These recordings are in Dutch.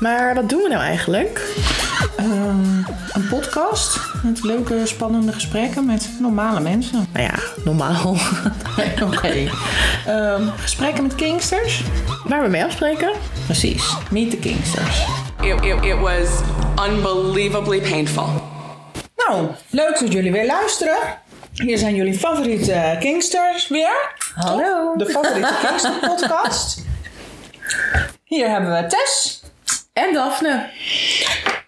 Maar wat doen we nou eigenlijk? Ehm, een podcast met leuke, spannende gesprekken met normale mensen. Nou ja, normaal. Oké. Ehm, gesprekken met kingsters? Waar we mee afspreken? Precies, meet the kingsters. It, it, it was unbelievably painful. Nou, leuk dat jullie weer luisteren. Hier zijn jullie favoriete kingsters weer. Hallo. De favoriete kingster podcast. Hier hebben we Tess. En Daphne.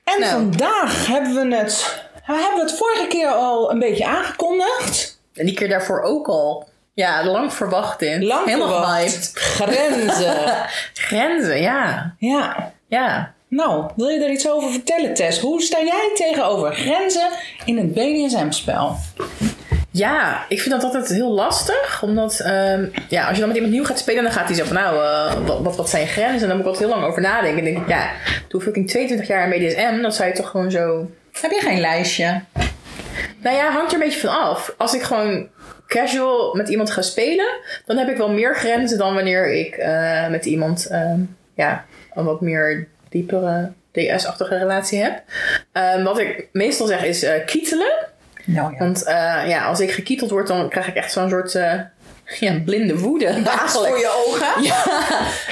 En Nou. vandaag hebben we het... We hebben het vorige keer al een beetje aangekondigd. En die keer daarvoor ook al. Ja, lang verwacht in. Lang Helemaal verwacht. gehyped. Grenzen. Grenzen, ja. ja. Ja. Nou, wil je er iets over vertellen, Tess? Hoe sta jij tegenover grenzen in het BDSM-spel? Ja, ik vind dat altijd heel lastig. Omdat, ehm, ja, als je dan met iemand nieuw gaat spelen, dan gaat hij zo van, nou, eh, wat, wat, wat zijn je grenzen? En dan moet ik altijd heel lang over nadenken. En denk ik, ja, toen fucking 22 jaar in BDSM, dan zou je toch gewoon zo... Heb je geen lijstje? Nou ja, hangt er een beetje van af. Als ik gewoon casual met iemand ga spelen, dan heb ik wel meer grenzen dan wanneer ik eh, met iemand, ehm, ja, een wat meer diepere DS-achtige relatie heb. Ehm, wat ik meestal zeg is eh, kietelen. Nou ja. Want eh, ja, als ik gekieteld word, dan krijg ik echt zo'n soort eh, ja, blinde woede. Baas voor je ogen? Ja,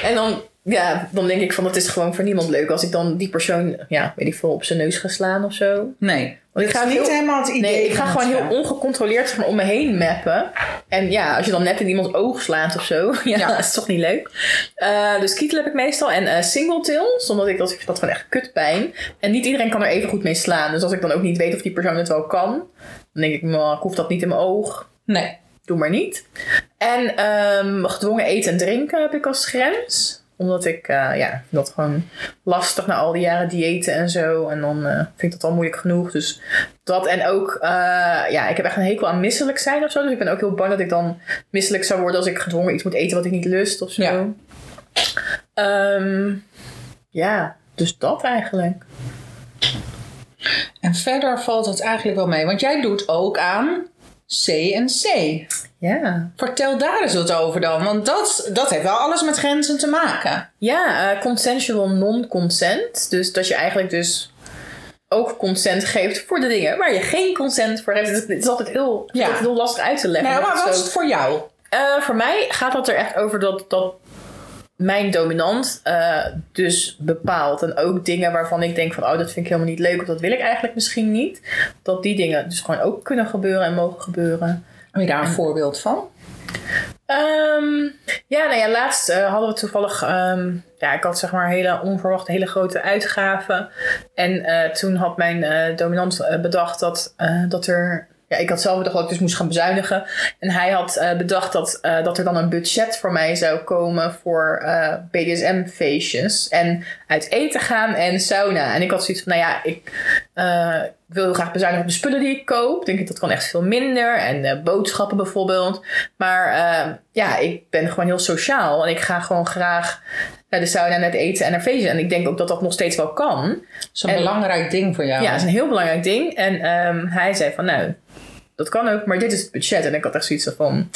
en dan, ja, dan denk ik van, het is gewoon voor niemand leuk als ik dan die persoon, ja, weet ik veel, op zijn neus ga slaan of zo. Nee. Want ik ga is niet heel- helemaal het idee Nee, ik ga van het gewoon heel ongecontroleerd maar, om me heen mappen. En ja, als je dan net in iemands oog slaat of zo, ja, Ja. dat is toch niet leuk. Eh, dus kietel heb ik meestal. En eh single tails, omdat ik dat, ik dat gewoon echt kutpijn. En niet iedereen kan er even goed mee slaan. Dus als ik dan ook niet weet of die persoon het wel kan, dan denk ik, nou, ik hoef dat niet in mijn oog. Nee. Doe maar niet. En ehm, gedwongen eten en drinken heb ik als grens. Omdat ik, eh, ja, vind dat gewoon lastig na al die jaren diëten en zo. En dan eh, vind ik dat al moeilijk genoeg. Dus dat en ook, eh, ja, ik heb echt een hekel aan misselijk zijn of zo. Dus ik ben ook heel bang dat ik dan misselijk zou worden als ik gedwongen iets moet eten wat ik niet lust of zo. Ja. Ehm, ja, dus dat eigenlijk. En verder valt het eigenlijk wel mee. Want jij doet ook aan C en C. Ja. Vertel daar eens wat over dan. Want dat, dat heeft wel alles met grenzen te maken. Ja, eh, consensual non-consent. Dus dat je eigenlijk dus ook consent geeft voor de dingen waar je geen consent voor hebt. Het is altijd heel, Ja. heel lastig uit te leggen. Nou, maar Dat wat is het voor jou? Eh, voor mij gaat het er echt over dat, dat mijn dominant eh, dus bepaalt. En ook dingen waarvan ik denk van, oh, dat vind ik helemaal niet leuk. Of dat wil ik eigenlijk misschien niet. Dat die dingen dus gewoon ook kunnen gebeuren en mogen gebeuren. Heb je daar een voorbeeld van? Ehm, ja, nou ja, laatst eh, hadden we toevallig... ehm, ja, ik had zeg maar hele onverwachte, hele grote uitgaven. En eh, toen had mijn dominant bedacht dat, dat er... Ja, ik had zelf bedacht dat ik dus moest gaan bezuinigen. En hij had eh, bedacht dat, eh, dat er dan een budget voor mij zou komen voor eh, BDSM-feestjes. En uit eten gaan en sauna. En ik had zoiets van, nou ja, ik eh, wil heel graag bezuinigen op de spullen die ik koop. Denk ik, dat kan echt veel minder. En eh, boodschappen bijvoorbeeld. Maar eh, ja, ik ben gewoon heel sociaal. En ik ga gewoon graag naar de sauna, naar het eten en naar feesten. En ik denk ook dat dat nog steeds wel kan. Dat is een En- belangrijk ding voor jou. Ja, dat is een heel belangrijk ding. En ehm, hij zei van, nou, dat kan ook, maar dit is het budget. En ik had echt zoiets van,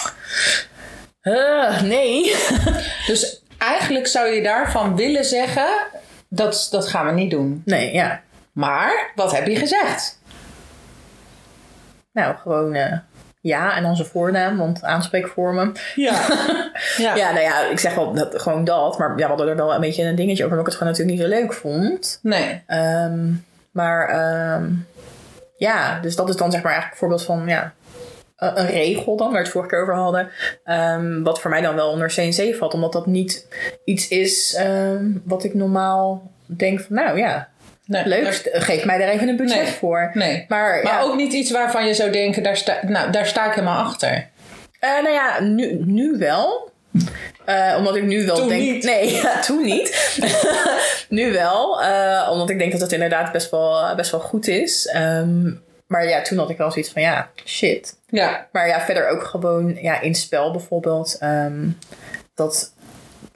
nee. Dus eigenlijk zou je daarvan willen zeggen, dat, dat gaan we niet doen. nee, ja. Maar, wat heb je gezegd? Nou, gewoon eh, ja en dan zijn voornaam, want aanspreekvormen. Ja. ja. Ja, nou ja, ik zeg wel dat, gewoon dat. Maar ja, we hadden er wel een beetje een dingetje over, omdat ik het gewoon natuurlijk niet zo leuk vond. Nee. Ehm, maar ehm, ja, dus dat is dan zeg maar eigenlijk een voorbeeld van ja, een, regel dan, waar we het vorige keer over hadden. Ehm, wat voor mij dan wel onder CNC valt, omdat dat niet iets is wat ik normaal denk van nou ja, nee. leuk, geef mij daar even een budget Nee. voor. Nee. Maar, Maar ja, ook niet iets waarvan je zou denken, daar sta, nou, daar sta ik helemaal achter. Eh, nou ja, nu, nu wel. Eh, omdat ik nu wel Toen denk. niet. Nee, ja, toen niet. nu wel. eh, omdat ik denk dat het inderdaad best wel, best wel goed is. Ehm, maar ja, toen had ik wel zoiets van ja, shit. Ja. Maar ja, verder ook gewoon ja, in spel bijvoorbeeld. ehm, dat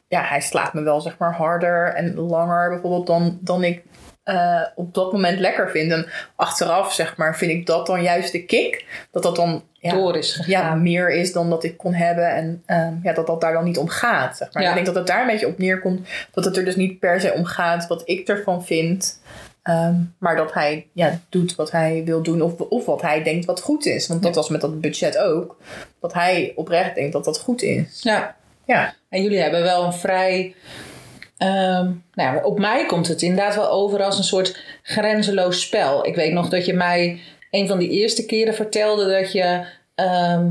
ja, hij slaat me wel zeg maar harder en langer bijvoorbeeld dan, dan ik eh, op dat moment lekker vind. En achteraf, zeg maar, vind ik dat dan juist de kick. Dat dat dan ja, Door is gegaan. ja, meer is dan dat ik kon hebben. En ehm, ja, dat dat daar dan niet om gaat. Zeg maar. Ja. Ik denk dat het daar een beetje op neerkomt. Dat het er dus niet per se om gaat wat ik ervan vind. Ehm, maar dat hij ja, doet wat hij wil doen. Of, of wat hij denkt wat goed is. Want dat was met dat budget ook. Dat hij oprecht denkt dat dat goed is. Ja. Ja. En jullie hebben wel een vrij. Ehm, nou ja, op mij komt het inderdaad wel over als een soort grenzeloos spel. Ik weet nog dat je mij een van die eerste keren vertelde dat je ehm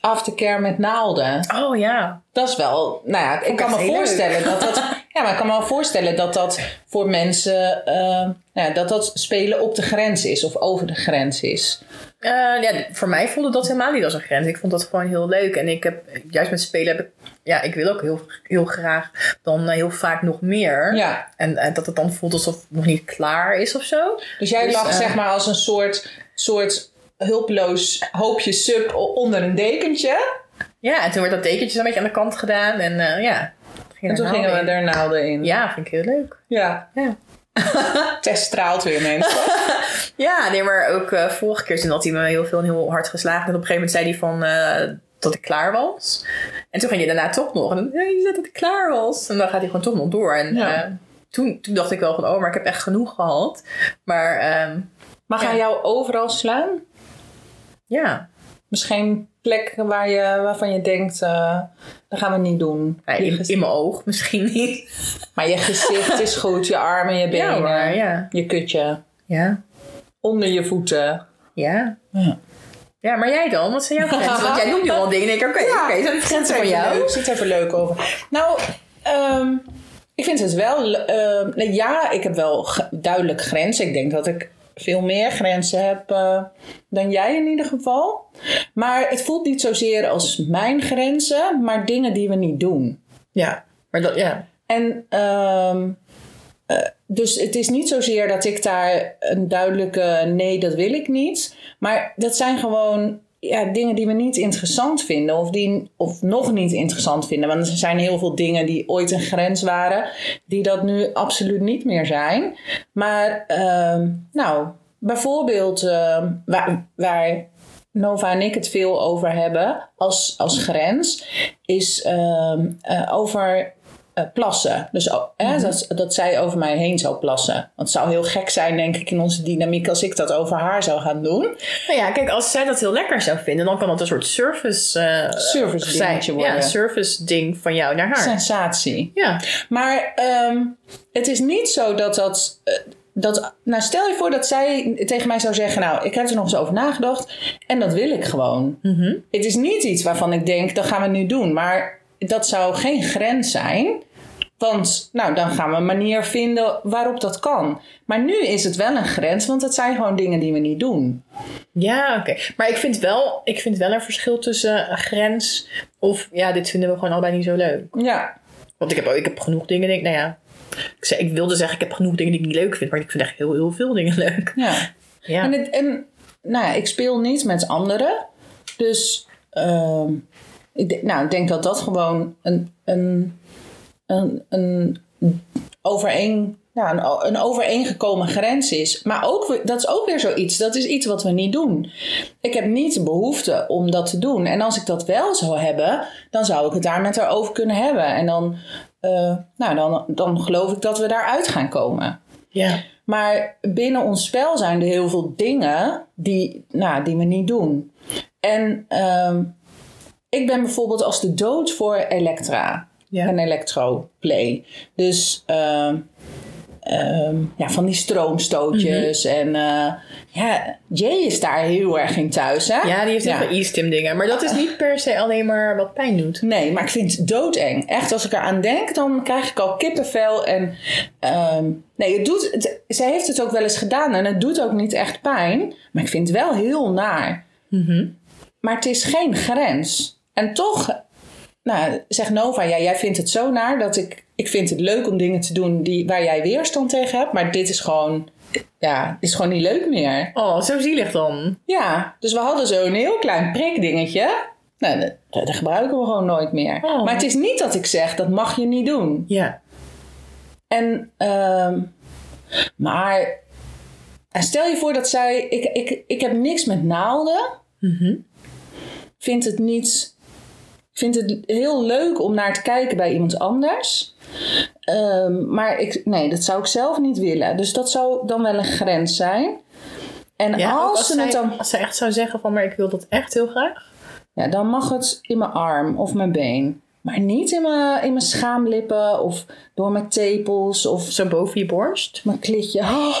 aftercare met naalden. Oh ja. Dat is wel. Nou ja, ik kan me voorstellen dat dat. Ja, maar ik kan me wel voorstellen dat dat voor mensen. ehm, nou ja, dat dat spelen op de grens is of over de grens is. Eh, ja, voor mij voelde dat helemaal niet als een grens. Ik vond dat gewoon heel leuk. En ik heb, juist met spelen heb ik, ja, ik wil ook heel, heel graag dan eh, heel vaak nog meer. Ja. En eh, dat het dan voelt alsof het nog niet klaar is of zo. Dus jij Dus, lag eh, zeg maar als een soort, soort hulpeloos hoopje sub onder een dekentje. Ja, en toen werd dat dekentje een beetje aan de kant gedaan. En ja. En toen gingen we er naalden in. Ja, vind ik heel leuk. Ja. Ja. Tess straalt weer mensen. Ja, nee, maar ook eh, vorige keer toen had hij me heel veel en heel hard geslagen. En op een gegeven moment zei hij van dat ik klaar was. En toen ging hij daarna toch nog. En dan, je zei dat ik klaar was. En dan gaat hij gewoon toch nog door. En Ja. eh, toen, toen dacht ik wel van, oh, maar ik heb echt genoeg gehad. Maar ehm, Mag hij jou overal slaan? ja, Misschien plekken waar je, waarvan je denkt, eh, dat gaan we niet doen. Ja, Je in, mijn oog misschien niet. maar je gezicht is goed, je armen, je benen, Ja, maar ja. je kutje, Ja, onder je voeten. ja. Ja. Ja, maar jij dan? Wat zijn jouw grenzen? Want jij noemt nu al dingen. En ik denk, oké, oké, zijn die grenzen van jou? Leuk, ziet er even leuk over. Nou, ehm, ik vind het wel... ehm, nee, ja, ik heb wel duidelijk grenzen. Ik denk dat ik veel meer grenzen heb eh, dan jij in ieder geval. Maar het voelt niet zozeer als mijn grenzen, maar dingen die we niet doen. Ja, maar dat, ja. En ehm, eh, dus het is niet zozeer dat ik daar een duidelijke nee, dat wil ik niet. Maar dat zijn gewoon ja, dingen die we niet interessant vinden. Of, die, of nog niet interessant vinden. Want er zijn heel veel dingen die ooit een grens waren. Die dat nu absoluut niet meer zijn. Maar ehm, nou, bijvoorbeeld ehm, waar, Nova en ik het veel over hebben als, als grens. Is ehm, eh, over eh, plassen. Dus oh, hè, dat, dat zij over mij heen zou plassen. Want het zou heel gek zijn, denk ik, in onze dynamiek als ik dat over haar zou gaan doen. Nou ja, kijk, als zij dat heel lekker zou vinden, dan kan dat een soort service, eh Service dingetje Ja, worden. een service ding van jou naar haar. Sensatie. Ja. Maar ehm, het is niet zo dat dat. eh, dat, nou, stel je voor dat zij tegen mij zou zeggen: Nou, ik heb er nog eens over nagedacht en dat wil ik gewoon. Het is niet iets waarvan ik denk: dat gaan we nu doen. Maar dat zou geen grens zijn. Want nou, dan gaan we een manier vinden waarop dat kan. Maar nu is het wel een grens, want het zijn gewoon dingen die we niet doen. Ja, oké. Maar ik vind, wel, ik vind wel een verschil tussen een grens of ja, dit vinden we gewoon allebei niet zo leuk. Ja, Want ik heb, ook- ik heb genoeg dingen, denk, nou ja. Ik, zei, ik wilde zeggen, ik heb genoeg dingen die ik niet leuk vind, maar ik vind echt heel, heel veel dingen leuk. ja. Ja. En, het, en nou ja, ik speel niet met anderen. Dus ehm, ik, nou, ik denk dat dat gewoon een, een, een, een, overeen, ja, een, een overeengekomen grens is. Maar ook, dat is ook weer zoiets. Dat is iets wat we niet doen. Ik heb niet de behoefte om dat te doen. En als ik dat wel zou hebben, dan zou ik het daar met haar over kunnen hebben. En dan, eh, nou, dan, dan geloof ik dat we daaruit gaan komen. ja. Maar binnen ons spel zijn er heel veel dingen die, nou, die we niet doen. En ehm, ik ben bijvoorbeeld als de dood voor Elektra. Ja. Een electroplay. Dus ehm, ehm, ja, van die stroomstootjes. En eh, ja, Jay is daar heel erg in thuis. Hè? ja, die heeft heel Ja. veel e-stim dingen. Maar dat is niet per se alleen maar wat pijn doet. Nee, maar ik vind het doodeng. Echt, als ik eraan denk, dan krijg ik al kippenvel. En ehm, nee, het doet, het, ze heeft het ook wel eens gedaan en het doet ook niet echt pijn. Maar ik vind het wel heel naar. Maar het is geen grens. En toch, nou, zegt Nova, ja, jij vindt het zo naar dat ik, ik vind het leuk om dingen te doen die, waar jij weerstand tegen hebt. Maar dit is gewoon, ja, is gewoon niet leuk meer. Oh, zo zielig dan. Ja, dus we hadden zo'n heel klein prikdingetje. Nou, dat, dat gebruiken we gewoon nooit meer. Oh. Maar het is niet dat ik zeg, dat mag je niet doen. Ja. En ehm, Maar en stel je voor dat zij... Ik, ik, ik heb niks met naalden. Vind het niet... Vind het heel leuk om naar te kijken bij iemand anders. Ehm, maar ik, nee, dat zou ik zelf niet willen. Dus dat zou dan wel een grens zijn. En Ja, als, als, ze zij, het dan... als zij echt zou zeggen van, maar ik wil dat echt heel graag. Ja, dan mag het in mijn arm of mijn been. Maar niet in mijn, in mijn schaamlippen of door mijn tepels of Zo boven je borst. mijn klitje. Oh,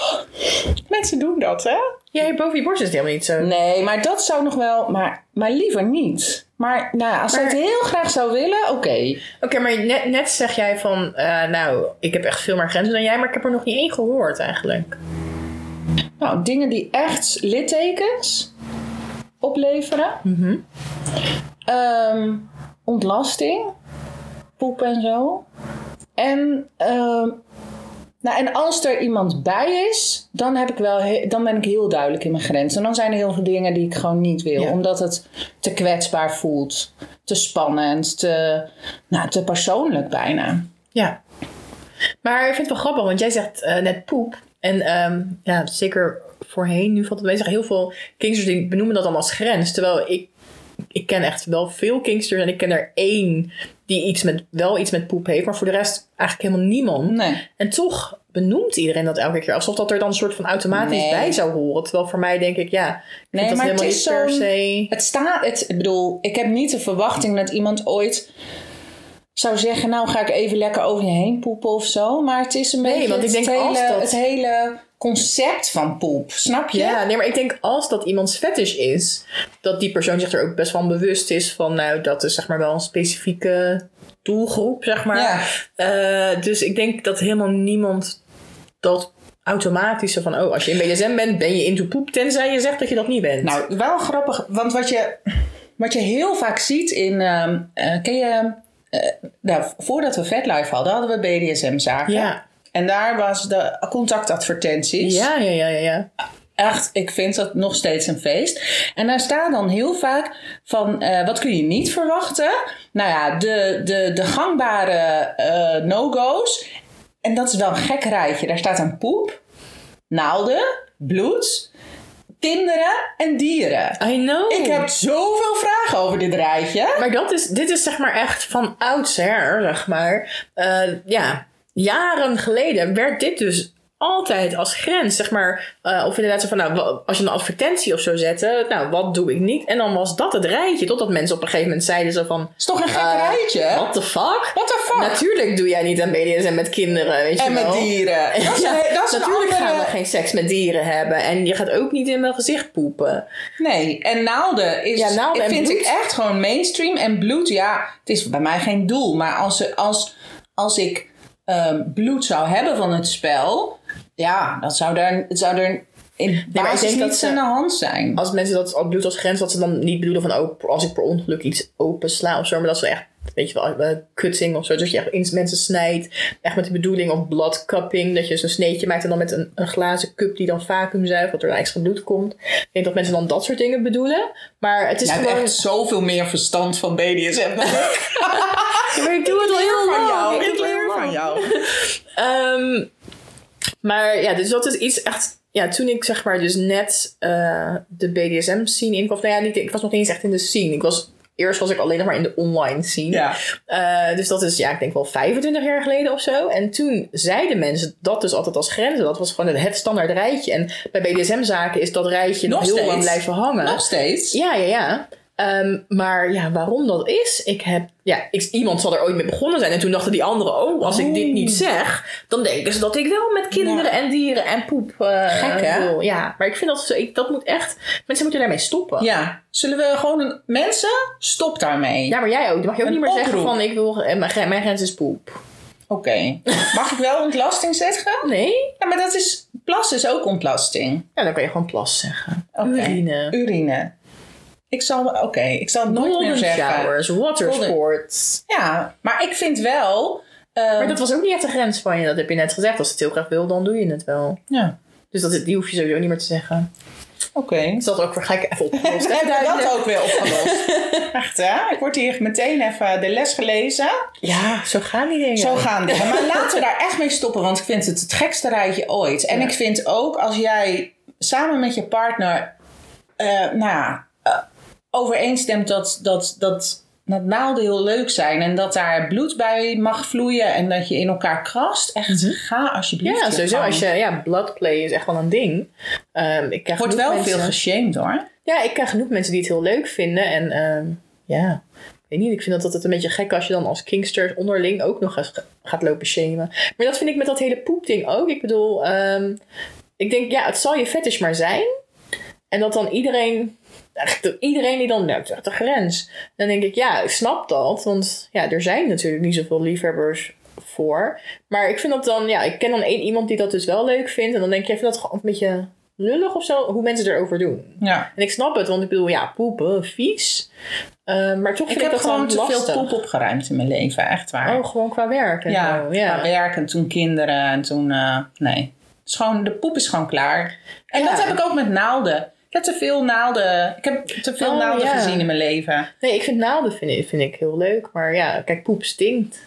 mensen doen dat, hè? Ja, boven je borst is het helemaal niet zo. Nee, maar dat zou nog wel... Maar, maar liever niet. Maar nou, als zij het heel graag zou willen, oké. Oké, maar net, net zeg jij van, eh, nou, ik heb echt veel meer grenzen dan jij, maar ik heb er nog niet één gehoord eigenlijk. Nou, dingen die echt littekens opleveren. Ehm, ontlasting. Poep en zo. En, ehm, nou, en als er iemand bij is, dan, heb ik wel dan ben ik heel duidelijk in mijn grens. En dan zijn er heel veel dingen die ik gewoon niet wil. Ja. Omdat het te kwetsbaar voelt. Te spannend. Te, nou, te persoonlijk bijna. Ja. Maar ik vind het wel grappig, want jij zegt eh, net poep. En ehm, ja, zeker voorheen, nu valt het mee, zeggen heel veel kinksters die benoemen dat dan als grens. Terwijl ik, ik ken echt wel veel kinksters en ik ken er één die iets met, wel iets met poep heeft, maar voor de rest eigenlijk helemaal niemand. Nee. En toch benoemt iedereen dat elke keer, alsof dat er dan een soort van automatisch Nee. bij zou horen. Terwijl voor mij denk ik, ja, ik Nee, maar het is per se... Het staat, het, ik bedoel, ik heb niet de verwachting dat iemand ooit zou zeggen, nou ga ik even lekker over je heen poepen of zo. Maar het is een Nee, beetje want ik denk hele, dat- het hele concept van poep, snap je? Ja, nee, maar ik denk als dat iemands fetish is, dat die persoon zich er ook best van bewust is van, nou, dat is zeg maar wel een specifieke doelgroep, zeg maar. Ja. Eh, dus ik denk dat helemaal niemand dat automatisch zo van, oh, als je in BDSM bent, ben je into poep, tenzij je zegt dat je dat niet bent. Nou, wel grappig, want wat je, wat je heel vaak ziet in, ehm, eh, ken je, eh, nou, voordat we VetLife hadden, hadden we BDSM-zaken. ja. En daar was de contactadvertenties. Ja, ja, ja, ja, ja. Echt, ik vind dat nog steeds een feest. En daar staat dan heel vaak van, eh, wat kun je niet verwachten? Nou ja, de, de, de gangbare eh, no-go's. En dat is wel een gek rijtje. Daar staat een poep, naalden, bloed, kinderen en dieren. I know. Ik heb zoveel vragen over dit rijtje. Maar dat is, dit is zeg maar echt van oudsher, zeg maar. Eh, ja, jaren geleden werd dit dus altijd als grens, zeg maar. eh, of inderdaad zo van, nou, als je een advertentie of zo zette, nou, wat doe ik niet? En dan was dat het rijtje, totdat mensen op een gegeven moment zeiden zo van... is toch een gek eh, rijtje? What the fuck? What the fuck? Natuurlijk doe jij niet aan BDSM met kinderen, weet je en met dieren. Dat is, Ja, dat natuurlijk andere... gaan we geen seks met dieren hebben. En je gaat ook niet in mijn gezicht poepen. Nee, en naalden is, Ja, naalden en vind bloed. ik echt gewoon mainstream. En bloed, ja, het is bij mij geen doel. Maar als, als, als ik ehm, bloed zou hebben van het spel, ja, dan zou er, zou er in basis dat niets aan de hand zijn. als mensen dat als bloed als grens, dat ze dan niet bedoelen van, oh, als ik per ongeluk iets opensla of zo, maar dat ze echt, weet je wel, cutting of zo, dat je echt mensen snijdt, echt met de bedoeling of blood cupping, dat je zo'n sneetje maakt en dan met een, een glazen cup die dan vacuüm zuigt, dat er extra bloed komt. Ik denk dat mensen dan dat soort dingen bedoelen, maar het is hebt gewoon... echt zoveel meer verstand van BDSM dan ik. maar ik doe het al heel van lang. jou. Ik leer van jou. Ehm, maar ja, dus dat is iets echt. Ja, toen ik zeg maar dus net eh, de BDSM scene inkwam. Nou ja, niet, ik was nog niet eens echt in de scene. Ik was, eerst was ik alleen nog maar in de online scene. Ja. Eh, dus dat is, ja, ik denk wel 25 jaar geleden of zo. En toen zeiden mensen dat dus altijd als grenzen. Dat was gewoon het, het standaard rijtje. En bij BDSM-zaken is dat rijtje nog, Nog heel steeds. lang blijven hangen. Nog steeds. Ja, ja, ja. Ehm, maar ja, waarom dat is, ik heb, ja, ik, iemand zal er ooit mee begonnen zijn. En toen dachten die anderen, oh, als ik dit niet zeg, dan denken ze dat ik wel met kinderen en dieren en poep eh, Gek, hè? wil. Ja, maar ik vind dat, ik, dat moet echt, mensen moeten daarmee stoppen. Ja. Zullen we gewoon... Een, mensen, stop daarmee. Ja, maar jij ook. Dan mag je ook Een niet meer zeggen van, ik wil, eh, mijn, gren- mijn grens is poep. Oké. Mag ik wel ontlasting zeggen? Nee? Ja, maar dat is... Plas is ook ontlasting. Ja, dan kan je gewoon plas zeggen. Urine. Urine. Ik zal, oké, ik zal het nooit meer Golden zeggen. showers, watersports. Ja, maar ik vind wel. eh, Maar dat was ook niet echt de grens van je. Dat heb je net gezegd. Als je het heel graag wil, dan doe je het wel. ja, Dus dat, die hoef je sowieso niet meer te zeggen. Oké. Dus dat ook weer gelijk even opgelost. We hebben dat ook weer opgelost. Echt hè? Ik word hier meteen even de les gelezen. Ja, zo gaan die dingen. Zo gaan dingen. Maar laten we daar echt mee stoppen, want ik vind het het gekste rijtje ooit. En Ja. ik vind ook als jij samen met je partner, eh, nou ja, overeenstemt dat, dat, dat, dat naalden heel leuk zijn en dat daar bloed bij mag vloeien en dat je in elkaar krast. Echt, ga alsjeblieft. Mhm. Ja, sowieso. Als je, ja, bloodplay is echt wel een ding. Ehm ik krijg Wordt wel veel geshamed hoor. Ja, ik krijg genoeg mensen die het heel leuk vinden. En ehm, ja, ik weet niet. Ik vind dat altijd een beetje gek als je dan als kingsters onderling ook nog eens gaat lopen shamen. Maar dat vind ik met dat hele poepding ook. Ik bedoel, ehm, ik denk, ja, het zal je fetish maar zijn. En dat dan iedereen, eigenlijk iedereen die dan, is echt de grens. Dan denk ik, ja, ik snap dat. Want ja, er zijn natuurlijk niet zoveel liefhebbers voor. Maar ik vind dat dan, ja, ik ken dan één iemand die dat dus wel leuk vindt. En dan denk je, ik vind dat gewoon een beetje lullig of zo, hoe mensen erover doen. Ja. En ik snap het, want ik bedoel, ja, poepen, vies. Eh, maar toch Ik vind ik, heb dat gewoon te veel poep opgeruimd in mijn leven, echt waar. Oh, gewoon qua werk en ja, zo. Ja, qua werk en toen kinderen en toen, eh, nee. Het is gewoon, de poep is gewoon klaar. En Ja. dat heb ik ook met naalden. Ik heb te veel naalden, ik heb te veel Oh, naalden ja. gezien in mijn leven. Nee, ik vind naalden vind ik, vind ik heel leuk. Maar ja, kijk, poep stinkt.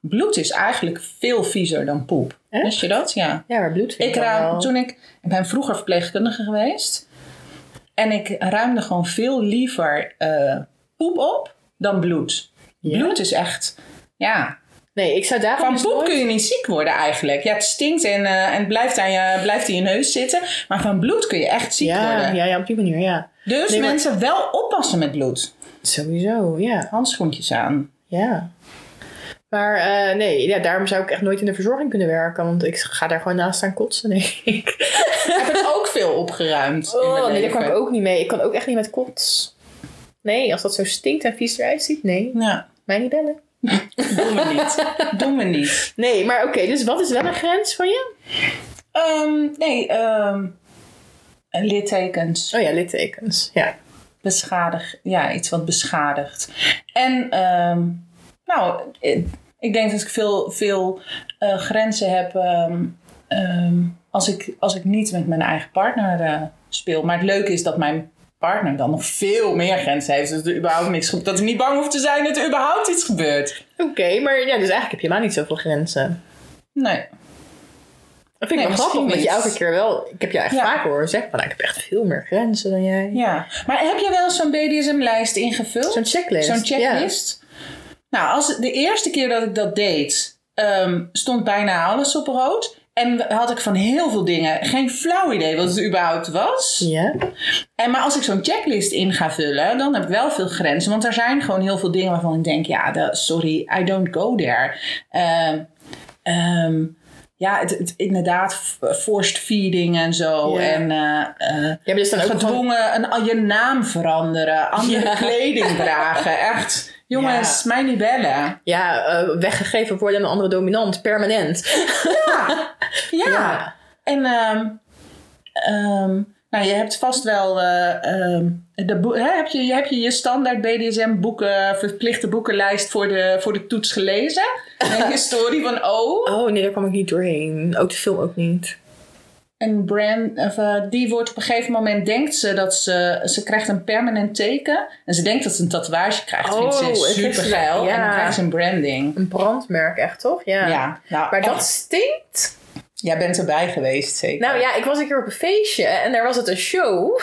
Bloed is eigenlijk veel viezer dan poep. Echt? Wist je dat? Ja. Ja, maar bloed vind Ik ik dan ruim, wel... toen ik, ik ben vroeger verpleegkundige geweest. En ik ruimde gewoon veel liever eh, poep op dan bloed. Ja? Bloed is echt, ja, Nee, ik zou daarom Van dus poep nooit- kun je niet ziek worden eigenlijk. Ja, het stinkt en, eh, en het blijft, aan je, blijft in je neus zitten. Maar van bloed kun je echt ziek Ja, worden. ja, ja, op die manier, ja. Dus Nee, maar- mensen wel oppassen met bloed. Sowieso, ja. Handschoentjes aan. Ja. Maar eh, nee, ja, daarom zou ik echt nooit in de verzorging kunnen werken. Want ik ga daar gewoon naast staan kotsen, denk ik. Heb ik ook veel opgeruimd in Oh, mijn nee, daar leven. kan ik ook niet mee. Ik kan ook echt niet met kots. Nee, als dat zo stinkt en vies eruit ziet, nee. Ja, Mij niet bellen. Doen we niet. doen we niet. Nee, maar oké, dus wat is wel een grens van je? Ehm, nee, ehm littekens. Oh ja, littekens. Ja. Beschadig, ja, iets wat beschadigt. En, ehm, nou, ik- denk dat ik veel, veel eh, grenzen heb als, ik, als ik niet met mijn eigen partner eh, speel. Maar het leuke is dat mijn partner dan nog veel meer grenzen heeft. Dus er überhaupt niks, dat ik niet bang hoef te zijn dat er überhaupt iets gebeurt. Oké, maar ja, dus eigenlijk heb je helemaal niet zoveel grenzen. Nee. Dat vind ik Nee, wel grappig, omdat je elke keer wel... Ik heb jou echt Ja. vaker horen zeggen, van, nou, ik heb echt veel meer grenzen dan jij. Ja. Maar heb je wel zo'n BDSM-lijst ingevuld? Zo'n checklist. Zo'n checklist? Nou, als, de eerste keer dat ik dat deed, ehm, stond bijna alles op rood. En had ik van heel veel dingen geen flauw idee wat het überhaupt was. Ja. En, maar als ik zo'n checklist in ga vullen, dan heb ik wel veel grenzen. Want er zijn gewoon heel veel dingen waarvan ik denk, ja, dat- sorry, I don't go there. Ehm, ehm, ja, het, het- inderdaad, forced feeding en zo. Ja. En Ja, maar dus dan ook gewoon... gedwongen een, je naam veranderen, andere Ja. kleding dragen. Echt, jongens, mij niet bellen. Ja, eh, weggegeven worden aan een andere dominant, permanent. Ja, ja. En ehm, ehm, nou, je hebt vast wel, ehm, de hè, heb, je, heb je je standaard BDSM boeken, verplichte boekenlijst voor de, voor de toets gelezen? Een historie van O. Oh nee, daar kwam ik niet doorheen. Ook de film ook niet. En Brand, of, eh, die wordt op een gegeven moment, denkt ze dat ze, ze krijgt een permanent teken. En ze denkt dat ze een tatoeage krijgt. vindt Oh, ze ik super geil. ja. En dan krijgt ze een branding. Een brandmerk, echt toch? Ja. Ja, nou, Maar dat stinkt. Jij bent erbij geweest, zeker? Nou ja, ik was een keer op een feestje en daar was het een show.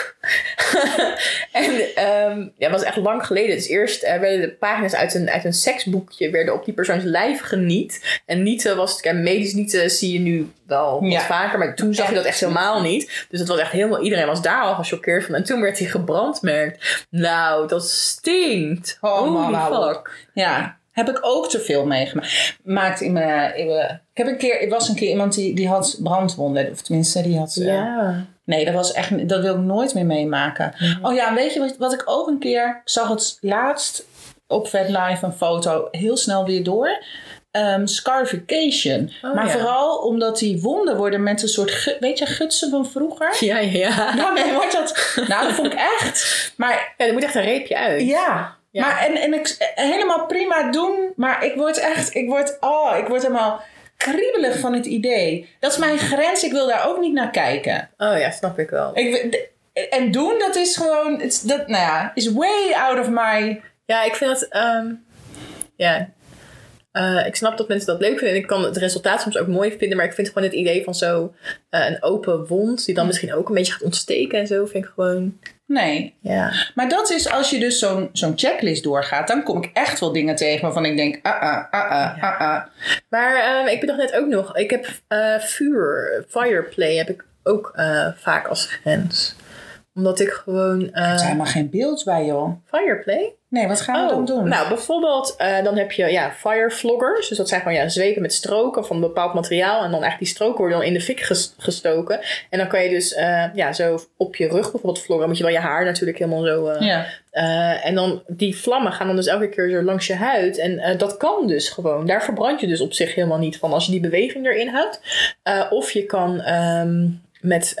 en ehm ja, dat was echt lang geleden. Dus eerst eh, werden de pagina's uit een, uit een seksboekje werden op die persoons lijf geniet. En nieten was het, medisch nieten zie je nu wel wat Ja. vaker, maar toen zag je dat echt helemaal niet. Dus het was echt helemaal, iedereen was daar al gechoqueerd van. En toen werd hij gebrandmerkt. Nou, dat stinkt. Oh, Holy man, fuck. Ja, heb ik ook te veel meegemaakt in mijn, in mijn- Ik heb een keer, er was een keer iemand die, die had brandwonden. Of tenminste, die had... eh, Ja. Nee, dat was echt... Dat wil ik nooit meer meemaken. Oh ja, weet je wat, wat ik ook een keer... Ik zag het laatst op VetLive een foto heel snel weer door. Ehm, scarification. Oh, maar ja. vooral omdat die wonden worden met een soort... Weet je, gutsen van vroeger? Ja, ja. Daarmee wordt dat... Nou, dat vond ik echt... Maar Ja, er moet echt een reepje uit. ja. Ja. Maar en, en ik helemaal prima doen, maar ik word echt, ik word, oh, ik word helemaal kriebelig van het idee. Dat is mijn grens, ik wil daar ook niet naar kijken. Oh ja, snap ik wel. Ik, en doen, dat is gewoon, dat, nou ja, is way out of my... Ja, ik vind dat... ehm, ja, Eh, ik snap dat mensen dat leuk vinden. En ik kan het resultaat soms ook mooi vinden. Maar ik vind gewoon het idee van zo eh, een open wond... die dan misschien ook een beetje gaat ontsteken en zo... vind ik gewoon... Nee. Ja. Maar dat is als je dus zo'n zo'n checklist doorgaat, dan kom ik echt wel dingen tegen waarvan ik denk, ah, ah, ah, ah, ah, ah. Maar ehm, ik bedacht net ook nog... Ik heb eh, vuur, fireplay... heb ik ook eh, vaak als grens. Omdat ik gewoon... eh, Er is helemaal geen beeld bij, joh. fireplay? Nee, wat gaan we dan doen? Nou, bijvoorbeeld, eh, dan heb je ja, firefloggers. Dus dat zijn gewoon ja, zwepen met stroken van een bepaald materiaal. En dan eigenlijk die stroken worden dan in de fik ges- gestoken. En dan kan je dus eh, ja, zo op je rug bijvoorbeeld vloggen. Dan moet je wel je haar natuurlijk helemaal zo... eh, ja. en dan die vlammen gaan dan dus elke keer zo langs je huid. En dat kan dus gewoon. Daar verbrand je dus op zich helemaal niet van als je die beweging erin houdt. Of je kan ehm, met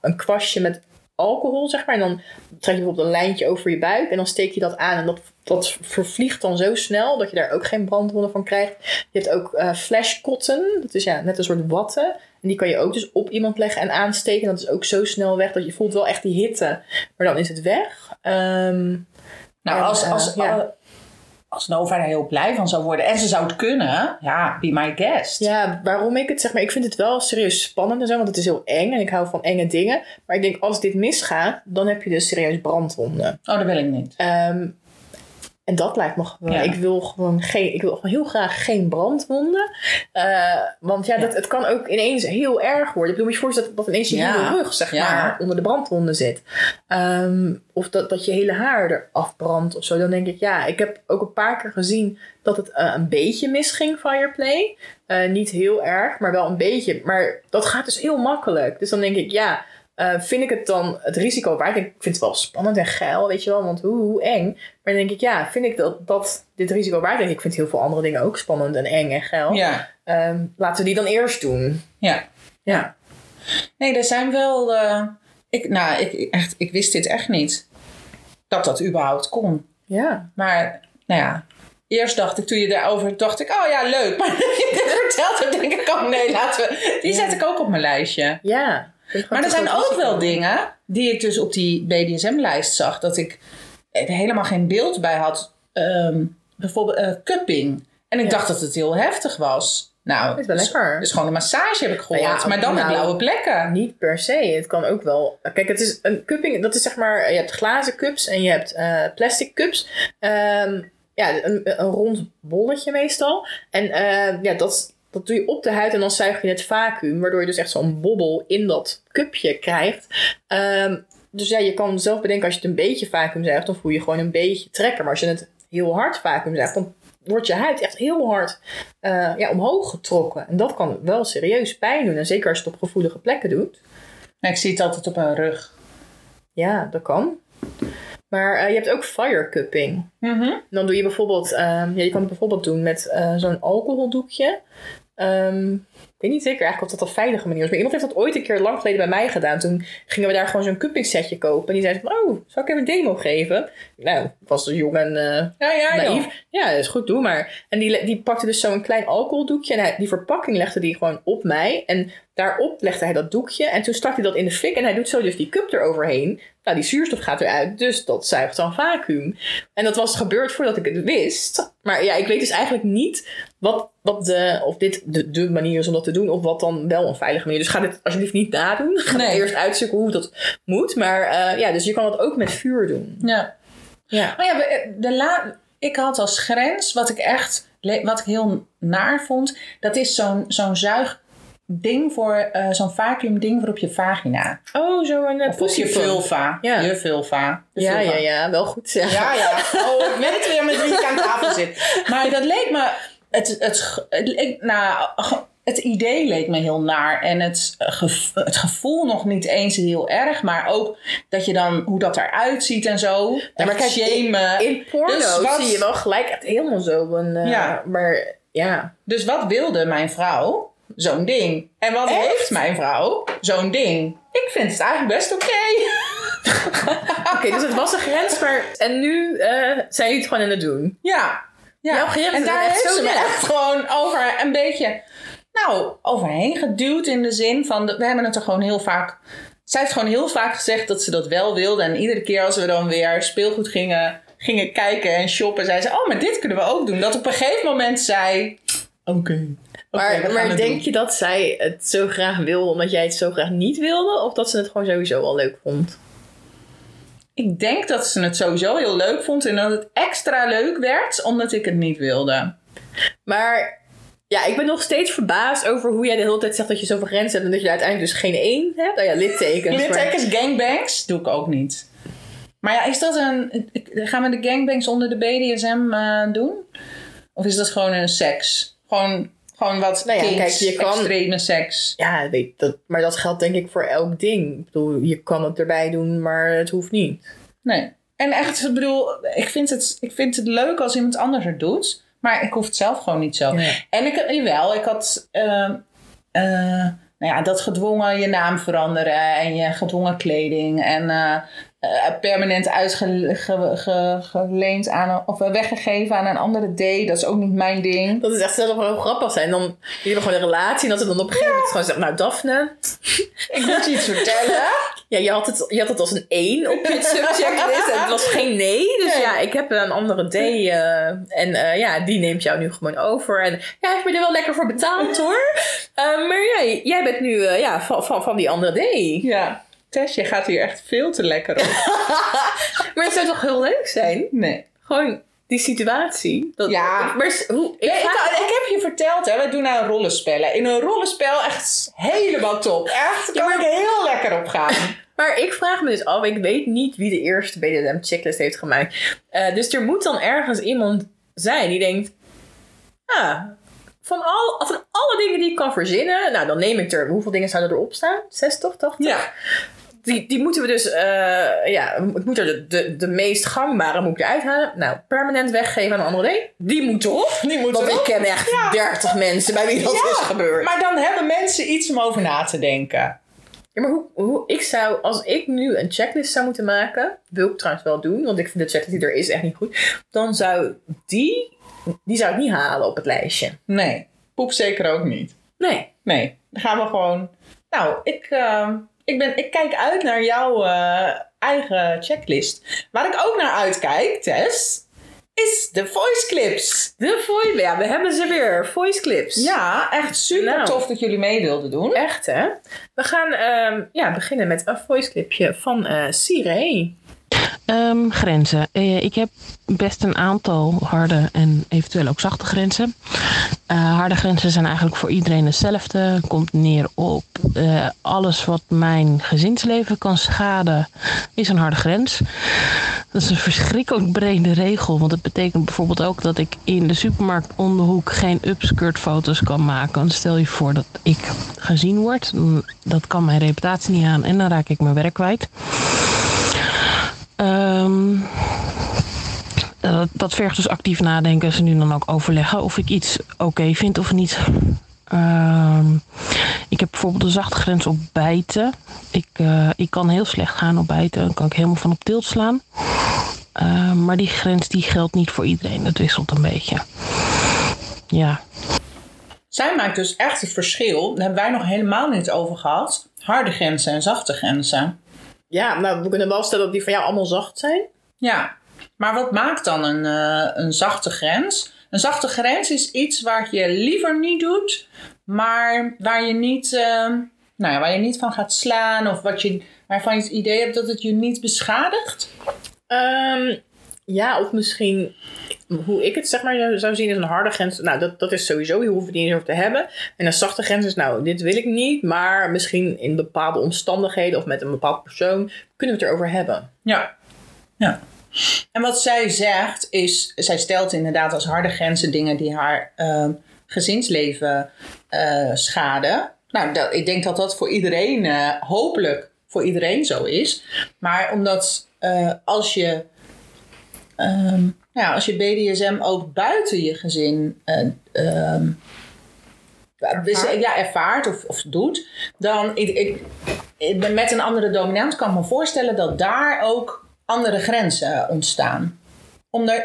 een kwastje met alcohol, zeg maar. En dan trek je bijvoorbeeld een lijntje over je buik. En dan steek je dat aan. En dat, dat vervliegt dan zo snel dat je daar ook geen brandwonden van krijgt. Je hebt ook eh flash cotton. Dat is ja, net een soort watten. En die kan je ook dus op iemand leggen en aansteken. En dat is ook zo snel weg dat je voelt wel echt die hitte. Maar dan is het weg. Ehm, Nou, En, als, eh, als, ja. Als een overheid heel blij van zou worden en ze zou het kunnen, ja, be my guest. Ja, waarom ik het zeg maar, ik vind het wel serieus spannend en zo, want het is heel eng en ik hou van enge dingen. Maar ik denk, als dit misgaat, dan heb je dus serieus brandwonden. Oh, dat wil ik niet. Ehm, en dat lijkt me gewoon. Ja. Ik wil gewoon geen. Ik wil gewoon heel graag geen brandwonden. Eh, want ja, Dat, het kan ook ineens heel erg worden. Ik bedoel, je voorstellen dat, dat ineens je hele rug, zeg maar, onder de brandwonden zit. Ehm, of dat, dat je hele haar eraf brandt of zo. Dan denk ik, ja, ik heb ook een paar keer gezien dat het eh, een beetje misging, Fireplay. Eh, niet heel erg, maar wel een beetje. Maar dat gaat dus heel makkelijk. Dus dan denk ik, ja. Eh, vind ik het dan het risico waard? Ik vind het wel spannend en geil, weet je wel, want hoe, hoe eng. Maar dan denk ik, ja, vind ik dat, dat dit risico waard? Ik vind heel veel andere dingen ook spannend en eng en geil. Ja, Ehm, laten we die dan eerst doen. ja. Ja. Nee, er zijn wel. eh, ik, nou, ik, echt, ik wist dit echt niet. Dat dat überhaupt kon. Ja. Maar, nou ja. Eerst dacht ik, toen je daarover dacht ik, oh ja, leuk. Maar je dit vertelt, dan denk ik, oh nee, laten we. Die zet ik ook op mijn lijstje. Ja. Maar er zijn ook wel dingen die ik dus op die BDSM-lijst zag, dat ik er helemaal geen beeld bij had. Ehm, bijvoorbeeld eh, cupping. En ik Ja. dacht dat het heel heftig was. Nou, Is wel dus- lekker. Dus gewoon een massage heb ik gehoord. Nou ja, maar dan met nou, blauwe plekken. Niet per se. Het kan ook wel. Kijk, het is een cupping. Dat is zeg maar. Je hebt glazen cups en je hebt eh, plastic cups. Ehm, ja, een, een rond bolletje meestal. En eh, ja, dat, dat doe je op de huid en dan zuig je het vacuüm. Waardoor je dus echt zo'n bobbel in dat cupje krijgt. Ehm, dus ja, je kan zelf bedenken als je het een beetje vacuüm zuigt, dan voel je gewoon een beetje trekken. Maar als je het heel hard vacuüm zuigt, dan wordt je huid echt heel hard eh, ja, omhoog getrokken. En dat kan wel serieus pijn doen. En zeker als je het op gevoelige plekken doet. Ik zie het altijd op mijn rug. Ja, dat kan. Maar eh, je hebt ook fire cupping. Mhm. Dan doe je bijvoorbeeld, ehm, ja, je kan het bijvoorbeeld doen met eh, zo'n alcoholdoekje. Ehm, ik weet niet zeker eigenlijk of dat een veilige manier is. Maar iemand heeft dat ooit een keer lang geleden bij mij gedaan. Toen gingen we daar gewoon zo'n cupping setje kopen. En die zei van, oh, zou ik even een demo geven? Nou, ik was dus jong en eh, Ja, ja, naïef. Ja, dat is goed, doe maar. En die, die pakte dus zo'n klein alcoholdoekje. En hij, die verpakking legde die gewoon op mij. En daarop legde hij dat doekje. En toen stak hij dat in de fik. En hij doet zo dus die cup eroverheen. Nou, die zuurstof gaat eruit. Dus dat zuigt dan vacuüm. En dat was gebeurd voordat ik het wist. Maar ja, ik weet dus eigenlijk niet wat, wat de, of dit de, de manier is om dat te doen. Of wat dan wel een veilige manier. Dus ga dit alsjeblieft niet nadoen. Ga Nee. eerst uitzoeken hoe dat moet. Maar eh, ja, dus je kan het ook met vuur doen. Ja. Ja. Maar ja, we- de la ik had als grens, wat ik echt wat ik heel naar vond, dat is zo'n zo'n zuigding voor, eh, zo'n vacuümding voor op je vagina. Oh, zo'n uh, Of op je vulva. Ja. Je vulva. Ja, ja, ja, wel goed zeggen. Ja, ja. Oh, ik weet weer met wie ik aan tafel zit. Maar dat leek me... Het, het, het, nou, het idee leek me heel naar. En het, het gevoel nog niet eens heel erg. Maar ook dat je dan... Hoe dat eruit ziet en zo. Ja, maar kijk. In porno Dus wat- zie je wel gelijk echt helemaal zo een... eh, Ja. Maar ja. Dus wat wilde mijn vrouw? Zo'n ding. En wat Echt? heeft mijn vrouw? Zo'n ding. Ik vind het eigenlijk best oké. Oké, dus het was een grens, maar... En nu eh, zijn jullie het gewoon aan het doen. Ja. ja. Jouw grens en daar heeft ze me echt gewoon over een beetje... Nou, overheen geduwd in de zin van... de- we hebben het er gewoon heel vaak zij heeft gewoon heel vaak gezegd dat ze dat wel wilde. En iedere keer als we dan weer speelgoed gingen, gingen kijken en shoppen, zei ze: Oh, maar dit kunnen we ook doen. Dat op een gegeven moment zei: Oké. Maar, maar denk doen." je dat zij het zo graag wil omdat jij het zo graag niet wilde? Of dat ze het gewoon sowieso al leuk vond? Ik denk dat ze het sowieso heel leuk vond en dat het extra leuk werd omdat ik het niet wilde. Maar ja, ik ben nog steeds verbaasd over hoe jij de hele tijd zegt dat je zoveel grenzen hebt en dat je er uiteindelijk dus geen één hebt. Oh ja, littekens. maar- Littekens, gangbangs doe ik ook niet. Maar ja, is dat een. Gaan we de gangbangs onder de BDSM eh, doen? Of is dat gewoon een seks? Gewoon, gewoon wat Nou ja, kinks, kijk, je kan- extreme seks. Ja, weet, dat, maar dat geldt denk ik voor elk ding. Ik bedoel, je kan het erbij doen, maar het hoeft niet. Nee. En echt, ik bedoel, ik vind, het, ik vind het leuk als iemand anders het doet. Maar ik hoef het zelf gewoon niet zo. En ik, jawel, ik had... eh, nou ja, dat gedwongen je naam veranderen en je gedwongen kleding en eh, eh, permanent uitgeleend aan of weggegeven aan een andere D. Dat is ook niet mijn ding. Dat is echt zelf wel grappig zijn. Dan, hebben gewoon een relatie en dat ze dan op een gegeven moment gewoon zeggen, nou Daphne, Ik moet je iets vertellen. ja, je had het, je had het als een 1 op je subchecklist en het was geen nee. Dus Nee. ja, ik heb een andere D eh, en eh, ja, die neemt jou nu gewoon over. En ja, hij heeft me er wel lekker voor betaald hoor. Eh, maar jij, jij bent nu eh, ja, van, van, van die andere D. Ja, Tess, je gaat hier echt veel te lekker op. Maar het zou toch heel leuk zijn? Nee. Gewoon die situatie. Dat, Ja. Maar hoe, ik Ja, ik, heb je verteld, hè, we doen nou rollenspellen. In een rollenspel echt helemaal top. Echt, daar kan ik heel lekker op gaan. Maar ik vraag me dus af, ik weet niet wie de eerste BDSM-checklist heeft gemaakt. Eh, dus er moet dan ergens iemand zijn die denkt... Ah, van, al, van alle dingen die ik kan verzinnen... Nou, dan neem ik er... Hoeveel dingen zouden erop staan? 60, 80? Ja. Die, die moeten we dus... eh, ja, ik moet er de, de, de meest gangbare moet ik eruit halen. Nou, permanent weggeven aan een andere D. Die moet erop. Die moet Want ik ken echt 30 mensen bij wie dat Ja, is gebeurd. Maar dan hebben mensen iets om over na te denken. Ja, maar hoe, hoe, ik zou, als ik nu een checklist zou moeten maken, wil ik trouwens wel doen, want ik vind de checklist die er is echt niet goed, dan zou die, die zou ik niet halen op het lijstje. Nee, poep zeker ook niet. Nee. Nee, dan gaan we gewoon... Nou, ik, eh, ik, ben, ik kijk uit naar jouw eh, eigen checklist. Waar ik ook naar uitkijk, Tess, is de voice clips. De voice, ja, we hebben ze weer, voice clips. Ja, echt super Nou. tof dat jullie mee wilden doen. Echt hè? We gaan ehm, ja, beginnen met een voice clipje van eh Sire. Ehm, grenzen. Eh, ik heb best een aantal harde en eventueel ook zachte grenzen. Eh, harde grenzen zijn eigenlijk voor iedereen hetzelfde. Komt neer op eh, alles wat mijn gezinsleven kan schaden, is een harde grens. Dat is een verschrikkelijk brede regel. Want het betekent bijvoorbeeld ook dat ik in de supermarkt om de hoek geen upskirt foto's kan maken. Stel je voor dat ik gezien word. dan- Dat kan mijn reputatie niet aan en dan raak ik mijn werk kwijt. Dat, dat vergt dus actief nadenken. Ze nu dan ook overleggen of ik iets oké vind of niet. Ehm, ik heb bijvoorbeeld een zachte grens op bijten. Ik, eh, ik kan heel slecht gaan op bijten. Dan kan ik helemaal van op tilt slaan. Ehm, maar die grens die geldt niet voor iedereen. Dat wisselt een beetje. Ja. Zij maakt dus echt het verschil. Daar hebben wij nog helemaal niet over gehad. Harde grenzen en zachte grenzen. Ja, nou, we kunnen wel stellen dat die van jou allemaal zacht zijn. Ja, maar wat maakt dan een, eh, een zachte grens? Een zachte grens is iets waar je liever niet doet, maar waar je niet, eh, nou ja, waar je niet van gaat slaan of wat je, waarvan je het idee hebt dat het je niet beschadigt. Ehm, ja, of misschien hoe ik het zeg maar zou zien is een harde grens. Nou, dat, dat is sowieso, je hoeft het niet eens over te hebben. En een zachte grens is, nou, dit wil ik niet, maar misschien in bepaalde omstandigheden of met een bepaald persoon kunnen we het erover hebben. Ja. ja. En wat zij zegt is, zij stelt inderdaad als harde grenzen dingen die haar eh, gezinsleven eh, schaden. Nou, dat, ik denk dat dat voor iedereen, eh, hopelijk voor iedereen zo is. Maar omdat eh, als je, ja, als je BDSM ook buiten je gezin eh, ehm, Ervaart. ja, ervaart of, of doet, dan ik, ik, met een andere dominant kan ik me voorstellen dat daar ook andere grenzen ontstaan. Omdat,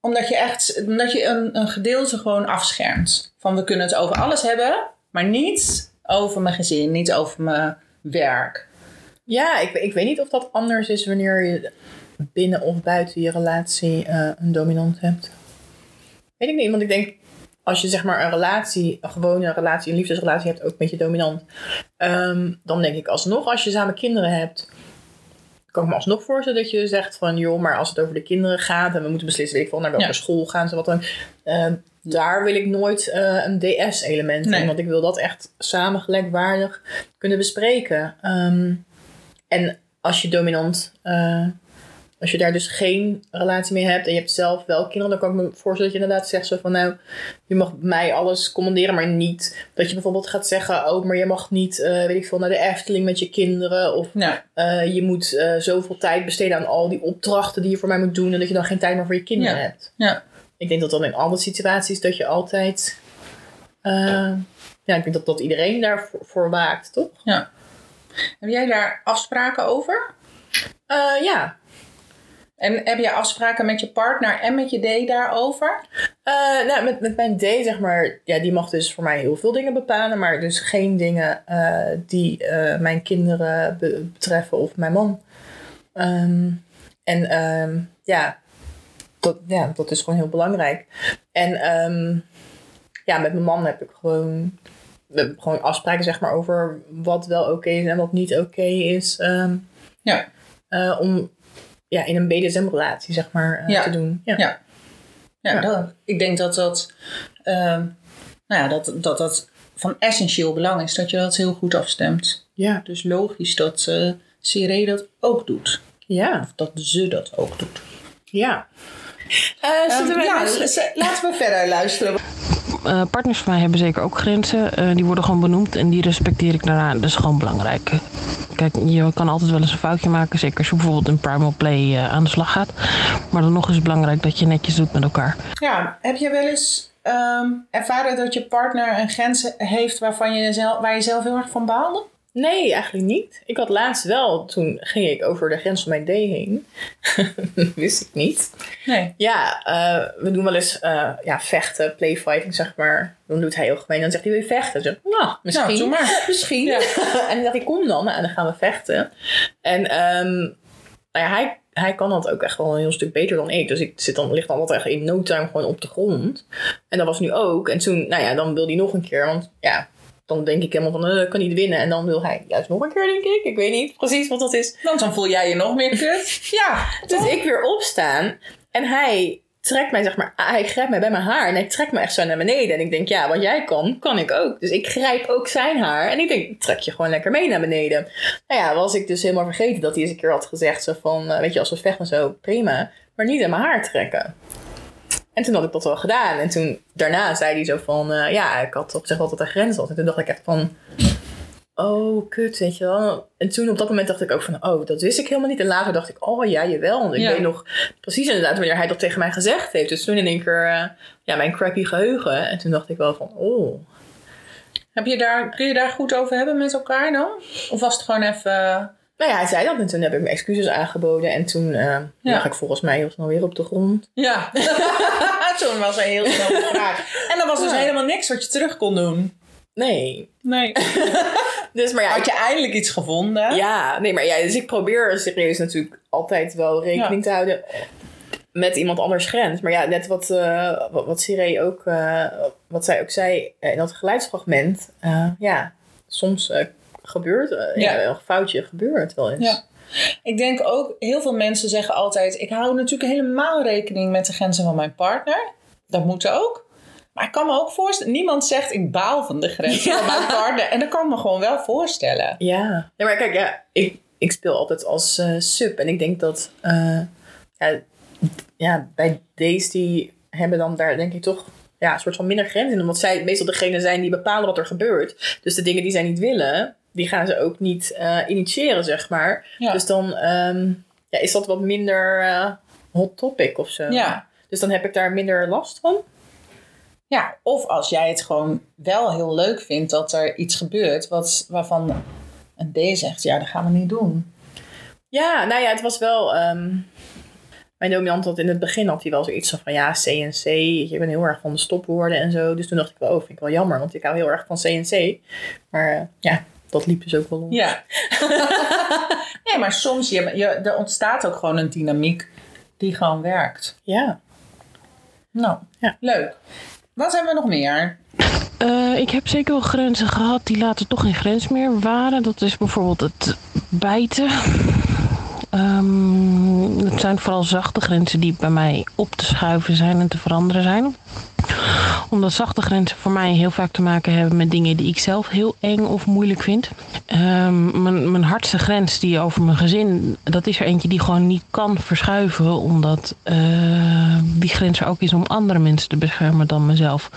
omdat je echt omdat je een, een gedeelte gewoon afschermt. Van we kunnen het over alles hebben, maar niet over mijn gezin, niet over mijn werk. Ja, ik, ik weet niet of dat anders is wanneer je binnen of buiten je relatie eh, een dominant hebt. Weet ik niet, want ik denk als je zeg maar een relatie, een gewone relatie, een liefdesrelatie hebt, ook met je dominant, ehm, dan denk ik alsnog als je samen kinderen hebt, kan ik me alsnog voorstellen dat je zegt van joh, maar als het over de kinderen gaat en we moeten beslissen, ik wel, naar welke Ja. school gaan ze, wat dan, ehm, daar wil ik nooit eh, een DS-element Nee. in, want ik wil dat echt samen gelijkwaardig kunnen bespreken. Ehm, en als je dominant, eh, als je daar dus geen relatie mee hebt en je hebt zelf wel kinderen, dan kan ik me voorstellen dat je inderdaad zegt zo van nou, je mag mij alles commanderen, maar niet dat je bijvoorbeeld gaat zeggen, oh, maar je mag niet, eh, weet ik veel, naar de Efteling met je kinderen of eh, je moet eh, zoveel tijd besteden aan al die opdrachten die je voor mij moet doen en dat je dan geen tijd meer voor je kinderen Ja. hebt. ja. Ik denk dat dan in alle situaties dat je altijd, ja, ik denk dat, dat iedereen daarvoor voor waakt, toch? ja. Heb jij daar afspraken over? Ja, En heb jij afspraken met je partner en met je D daarover? Eh, nou, met, met mijn D, zeg maar, ja, die mag dus voor mij heel veel dingen bepalen, maar dus geen dingen eh, die eh, mijn kinderen be- betreffen of mijn man. Ehm, en ehm, ja, dat, ja, dat is gewoon heel belangrijk. En ehm, ja, met mijn man heb ik gewoon, we hebben gewoon afspraken zeg maar, over wat wel oké is en wat niet oké is. Ja. om ja, in een BDSM-relatie zeg maar, eh, Ja. te doen. Ja. Ja. Ja. Dat, ik denk dat dat, ehm, nou ja, dat, dat dat van essentieel belang is dat je dat heel goed afstemt. ja. Dus logisch dat uh, Siree dat ook doet. ja. Of dat ze dat ook doet. Ja. Dus, eh, laten we verder luisteren. Eh, partners van mij hebben zeker ook grenzen. Eh, die worden gewoon benoemd en die respecteer ik daarna. Dat is gewoon belangrijk. Kijk, je kan altijd wel eens een foutje maken. Zeker als je bijvoorbeeld in Primal Play eh, aan de slag gaat. Maar dan nog is het belangrijk dat je netjes doet met elkaar. Ja, heb je wel eens ehm, ervaren dat je partner een grens heeft waarvan je zelf, waar je zelf heel erg van baalde? Nee, eigenlijk niet. Ik had laatst wel, toen ging ik over de grens van mijn D heen. Wist ik niet. Nee. Ja, eh, we doen wel eens eh, ja, vechten, playfighting zeg maar. Dan doet hij heel gemeen. Dan zegt hij, wil je vechten? Dan zeg ik, nou, misschien. Nou, maar. Misschien. Ja. en dan dacht ik, kom dan. En dan gaan we vechten. En ehm, nou ja, hij, hij kan dat ook echt wel een heel stuk beter dan ik. Dus ik zit dan, ligt dan altijd echt in no time gewoon op de grond. En dat was nu ook. En toen, nou ja, dan wil hij nog een keer. Want ja, dan denk ik helemaal van, ik kan niet winnen. En dan wil hij juist nog een keer, denk ik. Ik weet niet precies wat dat is. Want dan voel jij je nog meer kut. Ja, Dus ik weer opstaan. En hij trekt mij, zeg maar, hij grijpt mij bij mijn haar. En hij trekt me echt zo naar beneden. En ik denk, ja, wat jij kan, kan ik ook. Dus ik grijp ook zijn haar. En ik denk, trek je gewoon lekker mee naar beneden. Nou ja, was ik dus helemaal vergeten dat hij eens een keer had gezegd. Zo van, eh, weet je, als we vechten zo, prima. Maar niet aan mijn haar trekken. En toen had ik dat wel gedaan. En toen, daarna zei hij zo van, eh, ja, ik had toch gezegd dat het een grens was. En toen dacht ik echt van, oh, kut, weet je wel. En toen op dat moment dacht ik ook van, oh, dat wist ik helemaal niet. En later dacht ik, oh ja, jawel. Want ik Ja. weet nog precies inderdaad wanneer hij dat tegen mij gezegd heeft. Dus toen in één keer, eh, ja, mijn crappy geheugen. En toen dacht ik wel van, oh. Heb je daar, kun je daar goed over hebben met elkaar dan? Of was het gewoon even... Nou ja, hij zei dat en toen heb ik mijn excuses aangeboden. En toen eh Ja. lag ik volgens mij heel snel weer op de grond. Ja. Toen was er heel snel vraag. En dan was dus Ja. helemaal niks wat je terug kon doen. Nee. Nee. Dus, maar ja, Had je eindelijk iets gevonden? Ja, nee, maar ja, dus ik probeer serieus natuurlijk altijd wel rekening te houden met iemand anders grens. Maar ja, net wat, eh wat, wat Siree ook, eh, wat zij ook zei in dat geluidsfragment. ja, soms gebeurt, eh, ja. Ja. een foutje gebeurt wel eens. Ja. Ik denk ook, heel veel mensen zeggen altijd... ik hou natuurlijk helemaal rekening met de grenzen van mijn partner. Dat moet ook. Maar ik kan me ook voorstellen... Niemand zegt, ik baal van de grenzen van mijn partner. En dat kan ik me gewoon wel voorstellen. Ja, nee, maar kijk, ja, ik, ik speel altijd als eh, sub. En ik denk dat eh, ja, ja, bij deze die hebben dan daar denk ik toch ja, een soort van minder grens in. Omdat zij meestal degene zijn die bepalen wat er gebeurt. Dus de dingen die zij niet willen, die gaan ze ook niet eh, initiëren, zeg maar. Ja. Dus dan ehm, ja, is dat wat minder eh, hot topic of zo. Ja. Dus dan heb ik daar minder last van. Ja, of als jij het gewoon wel heel leuk vindt dat er iets gebeurt... Wat, waarvan een D zegt, ja, dat gaan we niet doen. Ja, nou ja, het was wel. ehm, mijn dominant had in het begin had hij wel zoiets van ja, CNC. Je bent heel erg van de stopwoorden en zo. Dus toen dacht ik wel, oh, vind ik wel jammer, want ik hou heel erg van CNC. Maar eh, ja, dat liep dus ook wel om. Ja. nee, maar soms je, je, er ontstaat ook gewoon een dynamiek die gewoon werkt. Ja. Nou, Ja. leuk. Wat hebben we nog meer? Eh, ik heb zeker wel grenzen gehad die later toch geen grens meer waren. Dat is bijvoorbeeld het bijten. Ehm, het zijn vooral zachte grenzen die bij mij op te schuiven zijn en te veranderen zijn. Omdat zachte grenzen voor mij heel vaak te maken hebben met dingen die ik zelf heel eng of moeilijk vind. Ehm, mijn, mijn hardste grens die over mijn gezin, dat is er eentje die gewoon niet kan verschuiven. Omdat eh, die grens er ook is om andere mensen te beschermen dan mezelf.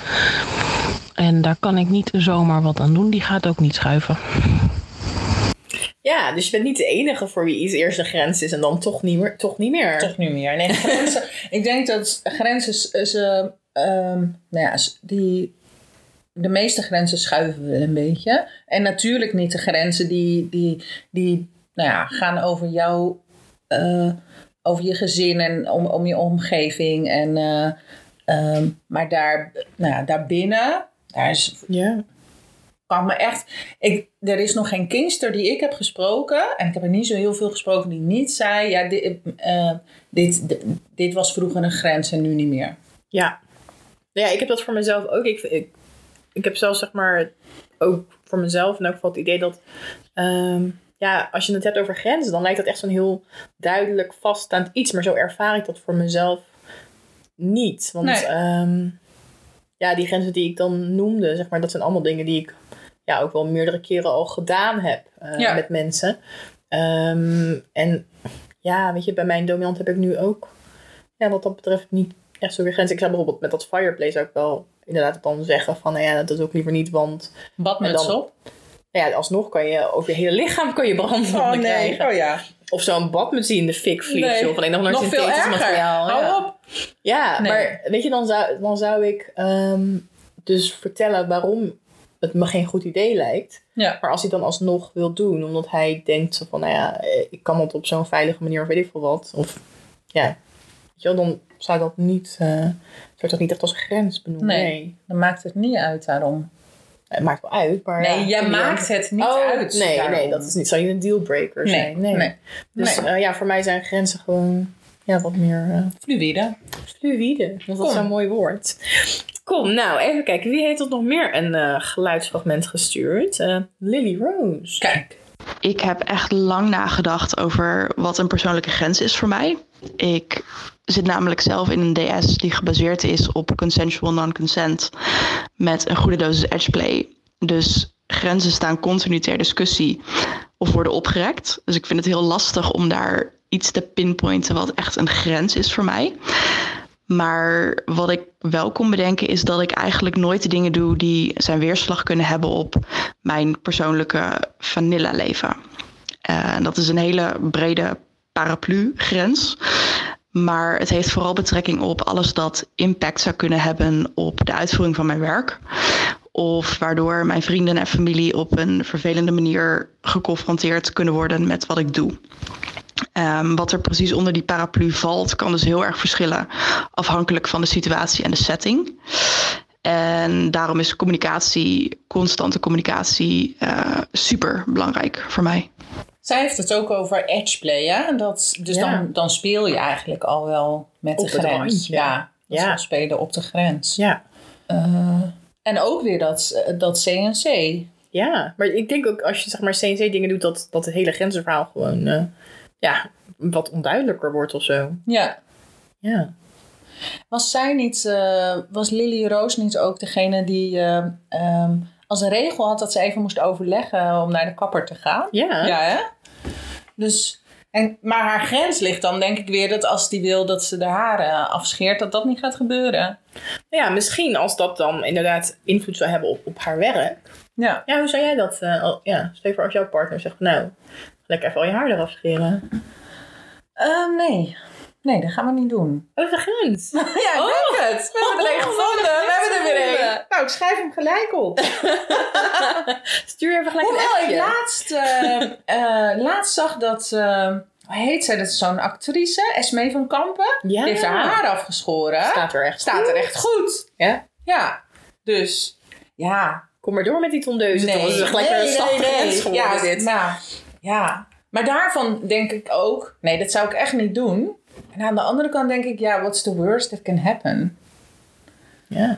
En daar kan ik niet zomaar wat aan doen. Die gaat ook niet schuiven. Ja, dus je bent niet de enige voor wie iets eerst een grens is en dan toch niet meer. Toch niet meer. Toch niet meer. Nee, grenzen. ik denk dat grenzen, ze, ehm, nou ja, die, de meeste grenzen schuiven we een beetje. En natuurlijk niet de grenzen die, die, die nou ja, gaan over jou, eh, over je gezin en om, om je omgeving. En, eh, ehm, maar daar, nou ja, daarbinnen, daar is Ja. Kan me echt. Ik, er is nog geen kingster die ik heb gesproken. En ik heb er niet zo heel veel gesproken die niet zei. Ja, dit, eh, dit, dit, dit was vroeger een grens en nu niet meer. Ja. Ja, ik heb dat voor mezelf ook. Ik, ik, ik heb zelfs zeg maar ook voor mezelf in elk geval het idee dat ehm, ja, als je het hebt over grenzen, dan lijkt dat echt zo'n heel duidelijk vaststaand iets. Maar zo ervaar ik dat voor mezelf niet. Want Nee. ehm, ja, die grenzen die ik dan noemde, zeg maar, dat zijn allemaal dingen die ik ja, ook wel meerdere keren al gedaan heb eh, Ja. met mensen. Ehm, en ja, weet je, bij mijn dominant heb ik nu ook, ja, wat dat betreft, niet echt zoveel grenzen. Ik zou bijvoorbeeld met dat fireplace ook wel inderdaad dan zeggen van, nou ja, dat doe ik liever niet, want Badmuts dan- op? nou ja, alsnog kan je over je hele lichaam kan je brandwonden krijgen. Oh ja. Of zo'n badmuts die in de fik vliegt, Nee. joh, van een of ander Nog veel synthetisch erger. materiaal. Hou ja. op. Ja, Nee. maar weet je, dan zou, dan zou ik ehm, dus vertellen waarom het me geen goed idee lijkt. Ja. Maar als hij dan alsnog wil doen, omdat hij denkt zo van, nou ja, eh, ik kan het op zo'n veilige manier of weet ik veel wat. Of ja, weet je wel, dan zou dat niet, eh, zou dat niet echt als grens benoemen. Nee. Nee. Dan maakt het niet uit daarom. Het maakt wel uit, maar Nee, ja, jij maakt het niet oh, uit Nee, daarom. nee, dat is niet, zou je een dealbreaker Nee, zijn. Nee. nee. Dus eh, ja, voor mij zijn grenzen gewoon ja, wat meer Fluïde. fluïde. Want dat is zo'n mooi woord. Kom, nou even kijken. Wie heeft ons nog meer een eh, geluidsfragment gestuurd? Eh, Lily Rose. Kijk. Ik heb echt lang nagedacht over wat een persoonlijke grens is voor mij. Ik zit namelijk zelf in een DS die gebaseerd is op consensual non-consent met een goede dosis edgeplay. Dus grenzen staan continu ter discussie of worden opgerekt. Dus ik vind het heel lastig om daar iets te pinpointen wat echt een grens is voor mij. Maar wat ik wel kon bedenken is dat ik eigenlijk nooit de dingen doe die zijn weerslag kunnen hebben op mijn persoonlijke vanilla leven. Eh, En dat is een hele brede paraplu-grens. Maar het heeft vooral betrekking op alles dat impact zou kunnen hebben op de uitvoering van mijn werk. Of waardoor mijn vrienden en familie op een vervelende manier geconfronteerd kunnen worden met wat ik doe. Ehm, wat er precies onder die paraplu valt, kan dus heel erg verschillen afhankelijk van de situatie en de setting. En daarom is communicatie, constante communicatie, eh, super belangrijk voor mij. Zij heeft het ook over edgeplay, hè? Dat, dus Ja. dan, dan speel je eigenlijk al wel met Op de het grens. randje. Ja, dat is Ja. spelen op de grens. Ja. Eh, en ook weer dat, dat CNC. ja, maar ik denk ook als je zeg maar CNC dingen doet, dat, dat het hele grenzenverhaal gewoon eh, ja, wat onduidelijker wordt of zo. Ja. Ja. Was zij niet, eh, was Lily Roos niet ook degene die eh, ehm, als een regel had dat ze even moest overleggen om naar de kapper te gaan? Ja. Ja, hè? Dus, en, maar haar grens ligt dan denk ik weer dat als die wil dat ze de haren afscheert, dat dat niet gaat gebeuren. ja, misschien als dat dan inderdaad invloed zou hebben op, op haar werk. Ja. Ja, hoe zou jij dat? al- ja, stel voor als jouw partner zegt, nou, lekker even al je haar eraf scheren. Eh, nee. Nee, dat gaan we niet doen. Oh, de grens. Ja, ik denk het. We hebben er een gevonden. We hebben er weer een. Nou, ik schrijf hem gelijk op. Stuur even gelijk Hoewel een ik appje. laatst, eh, eh, laatst zag dat, eh, hoe heet zij? Dat is zo'n actrice, Esmee van Kampen. Ja. Die heeft haar haar afgeschoren. Staat er echt Staat er echt goed. Ja. Ja. Dus, ja. Kom maar door met die tondeuzen. Nee, Nee, het is gelijk weer een zachte grens geworden ja, dit. Nou, ja. Maar daarvan denk ik ook, nee, dat zou ik echt niet doen. En aan de andere kant denk ik, ja, what's the worst that can happen? Ja.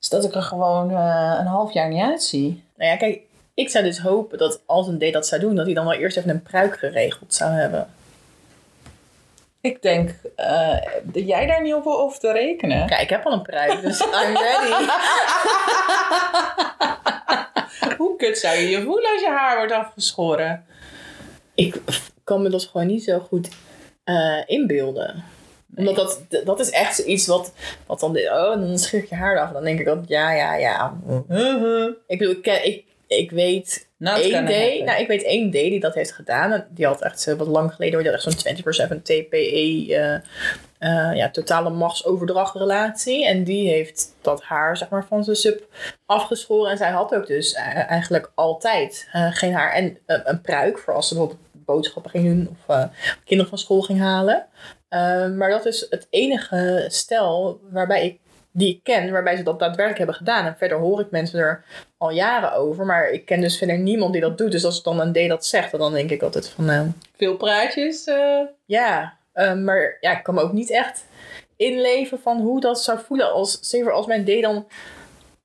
Is dat ik er gewoon eh, een half jaar niet uitzie. Nou ja, kijk, ik zou dus hopen dat als een date dat zou doen, dat hij dan wel eerst even een pruik geregeld zou hebben. Ik denk eh, dat jij daar niet op hoeft te rekenen. Kijk, ik heb al een pruik, dus I'm ready. Hoe kut zou je je voelen als je haar wordt afgeschoren? Ik kan me dat gewoon niet zo goed eh, inbeelden. Omdat dat, dat is echt iets wat, wat dan, oh, dan scheer ik je haar af. Dan denk ik dat, ja, ja, ja. Ik bedoel, ik, ken- ik, ik weet Nou, één happen. nou, ik weet één day die dat heeft gedaan. Die had echt, wat lang geleden, hoor, die had echt zo'n 24-7 TPE, eh, eh, ja, totale machtsoverdrachtrelatie. En die heeft dat haar, zeg maar, van zijn sub afgeschoren. En zij had ook dus eh, eigenlijk altijd eh, geen haar. En een pruik, voor als ze bijvoorbeeld boodschappen ging doen of eh, kinderen van school ging halen. Eh, maar dat is het enige stel waarbij ik die ik ken, waarbij ze dat daadwerkelijk hebben gedaan. En verder hoor ik mensen er al jaren over, maar ik ken dus verder niemand die dat doet. Dus als dan een D dat zegt, dan denk ik altijd van, nou, Veel praatjes. eh. ja. eh, maar ja, ik kan me ook niet echt inleven van hoe dat zou voelen als, zeker als mijn D dan,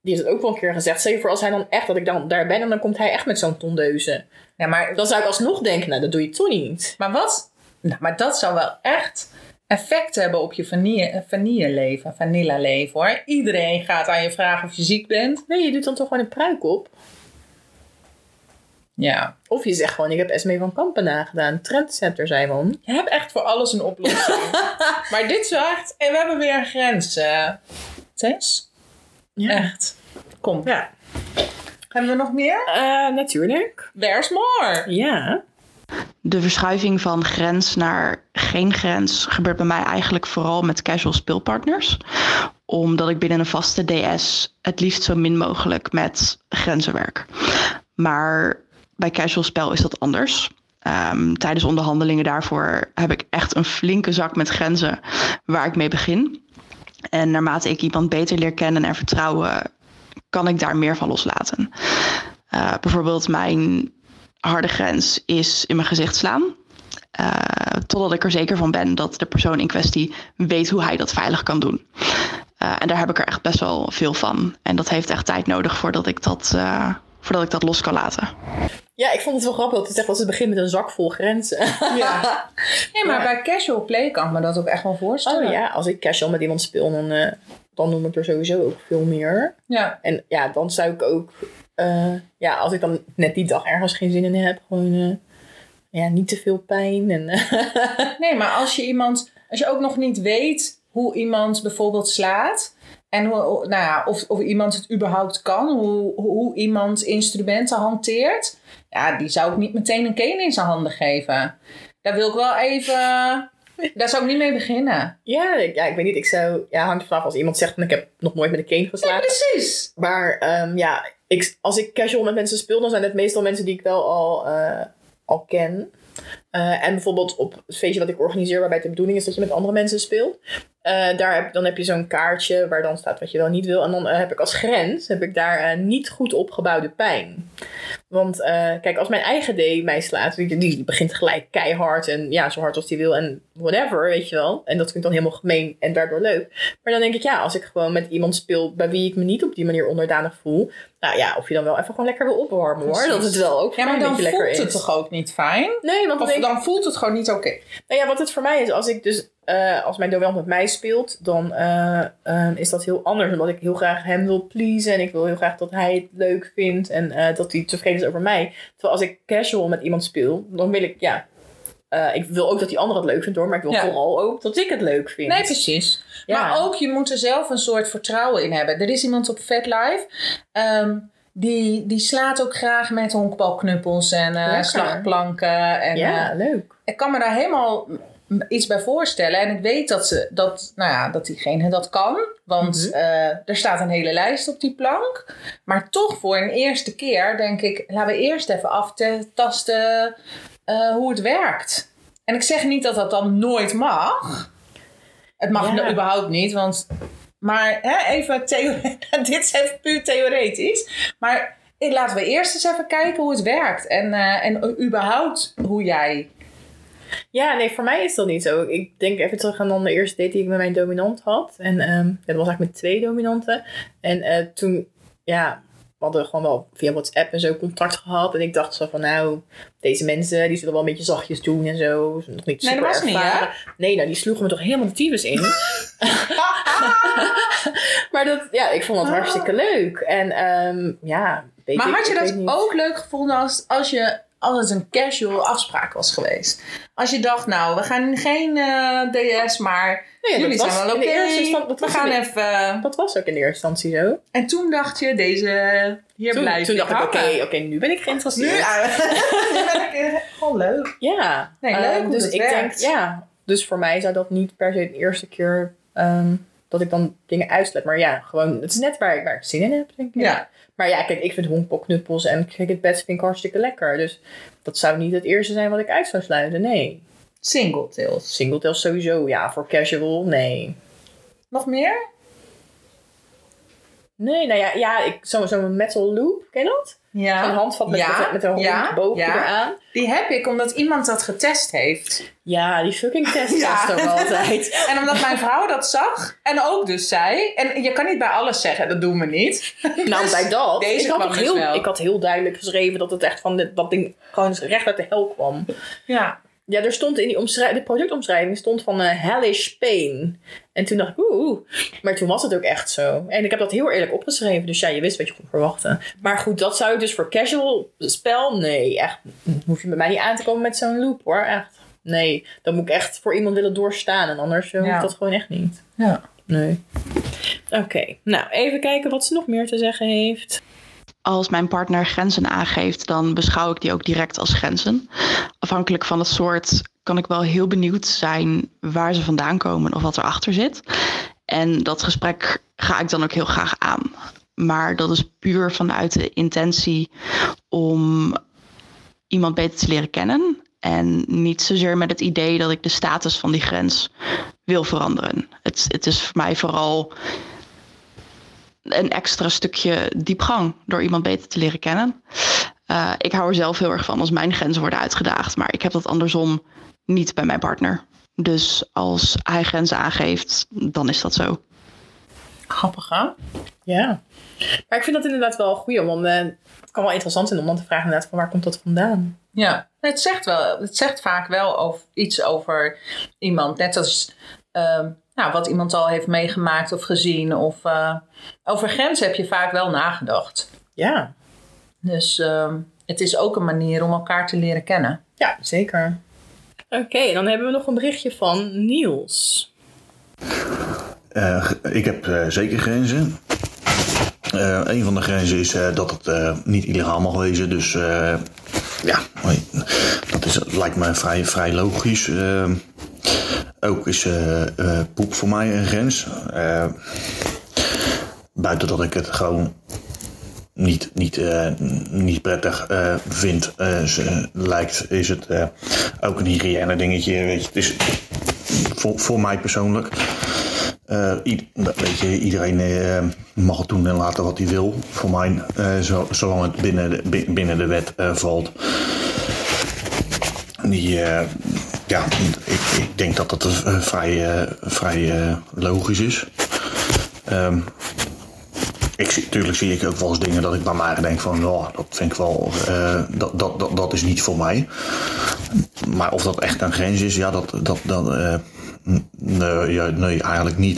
die heeft het ook wel een keer gezegd, zeker als hij dan echt, dat ik dan daar ben en dan komt hij echt met zo'n tondeuze. Ja, maar, Dan zou ik alsnog denken, nou, dat doe je toch niet. maar wat? Nou, maar dat zou wel echt effect hebben op je vanille, vanilleleven, vanilla-leven hoor. Iedereen gaat aan je vragen of je ziek bent. Nee, je doet dan toch gewoon een pruik op. Ja. Of je zegt gewoon, ik heb Esmee van Kampen nagedaan. Trendsetter zijn we. Je hebt echt voor alles een oplossing. maar dit zegt, en we hebben weer een grens. eh Tess? Echt. Kom. Ja. Hebben we nog meer? Eh, natuurlijk. There's more. Ja. De verschuiving van grens naar geen grens gebeurt bij mij eigenlijk vooral met casual speelpartners. Omdat ik binnen een vaste DS het liefst zo min mogelijk met grenzen werk. Maar bij casual spel is dat anders. Ehm, tijdens onderhandelingen daarvoor heb ik echt een flinke zak met grenzen waar ik mee begin. En naarmate ik iemand beter leer kennen en vertrouwen, kan ik daar meer van loslaten. Eh, bijvoorbeeld mijn harde grens is in mijn gezicht slaan. Eh, totdat ik er zeker van ben dat de persoon in kwestie weet hoe hij dat veilig kan doen. Eh, en daar heb ik er echt best wel veel van. En dat heeft echt tijd nodig voordat ik dat, voordat ik dat los kan laten. Ja, ik vond het wel grappig dat het zegt dat ze begint met een zak vol grenzen. Ja. Nee, maar bij casual play kan ik me dat ook echt wel voorstellen. Oh ja, als ik casual met iemand speel, dan, eh, dan noem ik er sowieso ook veel meer. Ja. En ja, dan zou ik ook... eh, ja, als ik dan net die dag ergens geen zin in heb, gewoon... eh, ja, niet te veel pijn. En, Nee, maar als je iemand, als je ook nog niet weet hoe iemand bijvoorbeeld slaat. En hoe, nou ja, of, of iemand het überhaupt kan, hoe, hoe iemand instrumenten hanteert. Ja, die zou ik niet meteen een cane in zijn handen geven. Daar wil ik wel even. Daar zou ik niet mee beginnen. ja, ik, ja, ik weet niet. Ik zou... Ja, hangt vanaf als iemand zegt van ik heb nog nooit met een cane geslagen. Precies. Maar ehm, ja, ik, als ik casual met mensen speel, dan zijn het meestal mensen die ik wel al, eh, al ken. Eh, en bijvoorbeeld op het feestje wat ik organiseer, waarbij het de bedoeling is dat je met andere mensen speelt. Eh, daar heb, dan heb je zo'n kaartje waar dan staat wat je wel niet wil. En dan eh, heb ik als grens heb ik daar eh, niet goed opgebouwde pijn. Want kijk, als mijn eigen D mij slaat, die, die begint gelijk keihard en ja, zo hard als die wil en whatever, weet je wel. En dat vind ik dan helemaal gemeen en daardoor leuk. Maar dan denk ik, ja, als ik gewoon met iemand speel bij wie ik me niet op die manier onderdanig voel, nou ja, of je dan wel even gewoon lekker wil opwarmen hoor. Dat het wel ook Ja, maar dan voelt het is. toch ook niet fijn? Nee, want dan Of ik, voelt het gewoon niet oké. nou ja, wat het voor mij is, als ik dus, eh, als mijn dominant met mij speelt, dan eh, eh, is dat heel anders. Omdat ik heel graag hem wil pleasen en ik wil heel graag dat hij het leuk vindt en dat hij tevreden is over mij. Terwijl als ik casual met iemand speel, dan wil ik, ja, eh, ik wil ook dat die ander het leuk vindt hoor, maar ik wil Ja. vooral ook dat ik het leuk vind. Nee, precies. Ja. Maar ook, je moet er zelf een soort vertrouwen in hebben. Er is iemand op FetLife, ehm die, die slaat ook graag met honkbalknuppels en eh, slagplanken. En, ja, eh, leuk. ik kan me daar helemaal iets bij voorstellen. En ik weet dat, ze, dat, nou ja, dat diegene dat kan. Want Mhm. er staat een hele lijst op die plank. Maar toch voor een eerste keer denk ik... laten we eerst even aftasten eh, hoe het werkt. En ik zeg niet dat dat dan nooit mag. Het mag Ja. überhaupt niet, want... Maar hè, even theo- dit is even puur theoretisch. Maar ik, laten we eerst eens even kijken hoe het werkt. En, eh, en überhaupt hoe jij... Ja, nee, voor mij is dat niet zo. Ik denk even terug aan dan de eerste date die ik met mijn dominant had. En ehm, dat was eigenlijk met twee dominanten. En eh, toen, ja, hadden gewoon wel via WhatsApp en zo contact gehad. En ik dacht zo van, nou, deze mensen, die zullen wel een beetje zachtjes doen en zo. Ze Nog niet Nee, super dat was niet, ervaren. Nee, nou, die sloegen me toch helemaal de tyfus in. maar dat, ja, ik vond dat hartstikke leuk. En ehm, ja, weet Maar ik, had je dat ook leuk gevonden als, als, je, als het een casual afspraak was geweest? Als je dacht, nou, we gaan geen eh, DS, maar Nee, jullie zijn wel oké. We was gaan even... Dat was ook in de eerste instantie zo. En toen dacht je, deze, hier Toen, blijf toen dacht ik, oké, oké, nu ben ik Nu, geïnteresseerd. ah, nu ben ik eh, gewoon leuk. Ja. Nee, leuk Ehm, hoe dus ik werkt. denk, ja. Dus voor mij zou dat niet per se de eerste keer ehm, dat ik dan dingen uitsluit. Maar ja, gewoon, het is net waar ik, waar ik zin in heb, denk ik. Ja. Maar ja, kijk, ik vind honkbalknuppels en cricket beds vind ik hartstikke lekker. Dus dat zou niet het eerste zijn wat ik uit zou sluiten, nee. Single tails. Singletails sowieso, ja. Voor casual, nee. Nog meer? Nee, nou ja, ja ik, zo- zo'n metal loop, ken je dat? Ja. Zo'n handvat met, Ja, met, met een hond ja, boven eraan. Die heb ik omdat iemand dat getest heeft. Ja, die fucking test was ook altijd. En omdat mijn vrouw dat zag en ook dus zei. En je kan niet bij alles zeggen, dat doen we niet. Nou, bij dat. Deze ik, had dus heel, wel. ik had heel duidelijk geschreven dat het echt van dit, dat ding gewoon recht uit de hel kwam. Ja. Ja, er stond in die omschrij- de productomschrijving stond van eh, hellish pain. En toen dacht ik, oeh. Maar toen was het ook echt zo. En ik heb dat heel eerlijk opgeschreven. Dus ja, je wist wat je kon verwachten. Maar goed, dat zou je dus voor casual spel? Nee, echt. Hoef je bij mij niet aan te komen met zo'n loop hoor. Echt. Nee, dan moet ik echt voor iemand willen doorstaan. En anders Ja. hoeft dat gewoon echt niet. Ja. Nee. Oké, nou even kijken wat ze nog meer te zeggen heeft. Als mijn partner grenzen aangeeft, dan beschouw ik die ook direct als grenzen. Afhankelijk van het soort kan ik wel heel benieuwd zijn waar ze vandaan komen of wat erachter zit. En dat gesprek ga ik dan ook heel graag aan. Maar dat is puur vanuit de intentie om iemand beter te leren kennen. En niet zozeer met het idee dat ik de status van die grens wil veranderen. Het, het is voor mij vooral een extra stukje diepgang door iemand beter te leren kennen. Eh, ik hou er zelf heel erg van als mijn grenzen worden uitgedaagd, maar ik heb dat andersom niet bij mijn partner. Dus als hij grenzen aangeeft, dan is dat zo. Grappig, hè? Ja. Maar ik vind dat inderdaad wel goed, want eh, het kan wel interessant zijn om dan te vragen inderdaad van waar komt dat vandaan? Ja. Het zegt, wel, het zegt vaak wel over, iets over iemand. Net als ehm, nou, wat iemand al heeft meegemaakt of gezien. Of, eh, over grenzen heb je vaak wel nagedacht. Ja. Dus ehm, het is ook een manier om elkaar te leren kennen. Ja, zeker. Oké, dan hebben we nog een berichtje van Niels. Eh, ik heb eh, zeker grenzen. Eh, een van de grenzen is eh, dat het eh, niet illegaal mag wezen. Dus eh, ja, dat is, lijkt me vrij, vrij logisch. Ook is eh, eh, poep voor mij een grens. Eh, buiten dat ik het gewoon niet, niet, niet prettig vind, lijkt, is het ook een hygiëne dingetje. Weet je, het is voor, voor mij persoonlijk. Weet je, iedereen mag het doen en laten wat hij wil. Voor mij, zo, zolang het binnen de, bi- binnen de wet valt. Die, ja, ik, ik denk dat dat vrij, eh, vrij eh, logisch is. Ehm, ik, zie- tuurlijk zie ik ook wel eens dingen dat ik bij mij denk van, oh, dat vind ik wel, eh, dat, dat, dat, dat is niet voor mij. Maar of dat echt een grens is, ja, dat, dat, dat nee, ja, nee, eigenlijk niet.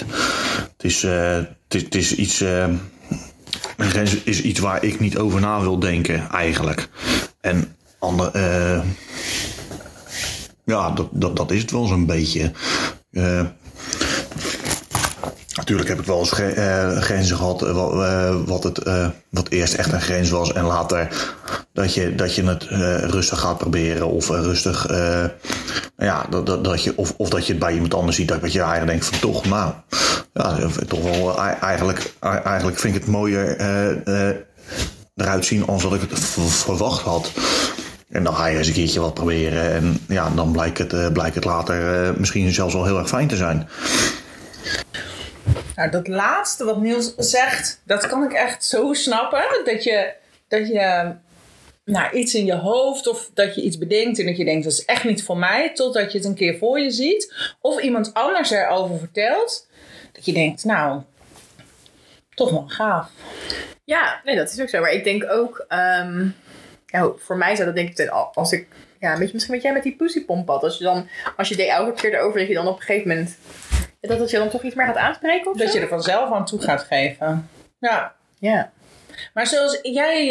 Het is, eh, het is, iets, een grens is iets waar ik niet over na wil denken, eigenlijk. En ander, ja, dat, dat, dat is het wel zo'n beetje. Eh, Natuurlijk heb ik wel eens eh, grenzen gehad eh, wat, het, wat eerst echt een grens was en later dat je, dat je het rustig gaat proberen of rustig, ja, dat, dat, dat je, of, of dat je het bij iemand anders ziet, dat je eigenlijk denkt van toch, nou, ja, toch wel, eigenlijk, eigenlijk vind ik het mooier eruit zien als dat ik het verwacht had. En dan ga je eens een keertje wat proberen en ja, dan blijkt het, eh, blijkt het later eh, misschien zelfs wel heel erg fijn te zijn. Nou, dat laatste wat Niels zegt, dat kan ik echt zo snappen. Dat je dat je nou, iets in je hoofd of dat je iets bedenkt en dat je denkt dat is echt niet voor mij, totdat je het een keer voor je ziet. Of iemand anders erover vertelt, dat je denkt, nou, toch wel gaaf. Ja, nee, dat is ook zo. Maar ik denk ook, ehm, ja, voor mij zou dat denk ik, als ik, ja, een beetje misschien wat jij met die pussypomp had. Als je dan, als je deed elke keer erover, dat je dan op een gegeven moment, dat het je dan toch iets meer gaat aanspreken of Dat zo? je er vanzelf aan toe gaat geven. Ja. Ja. Maar zoals jij,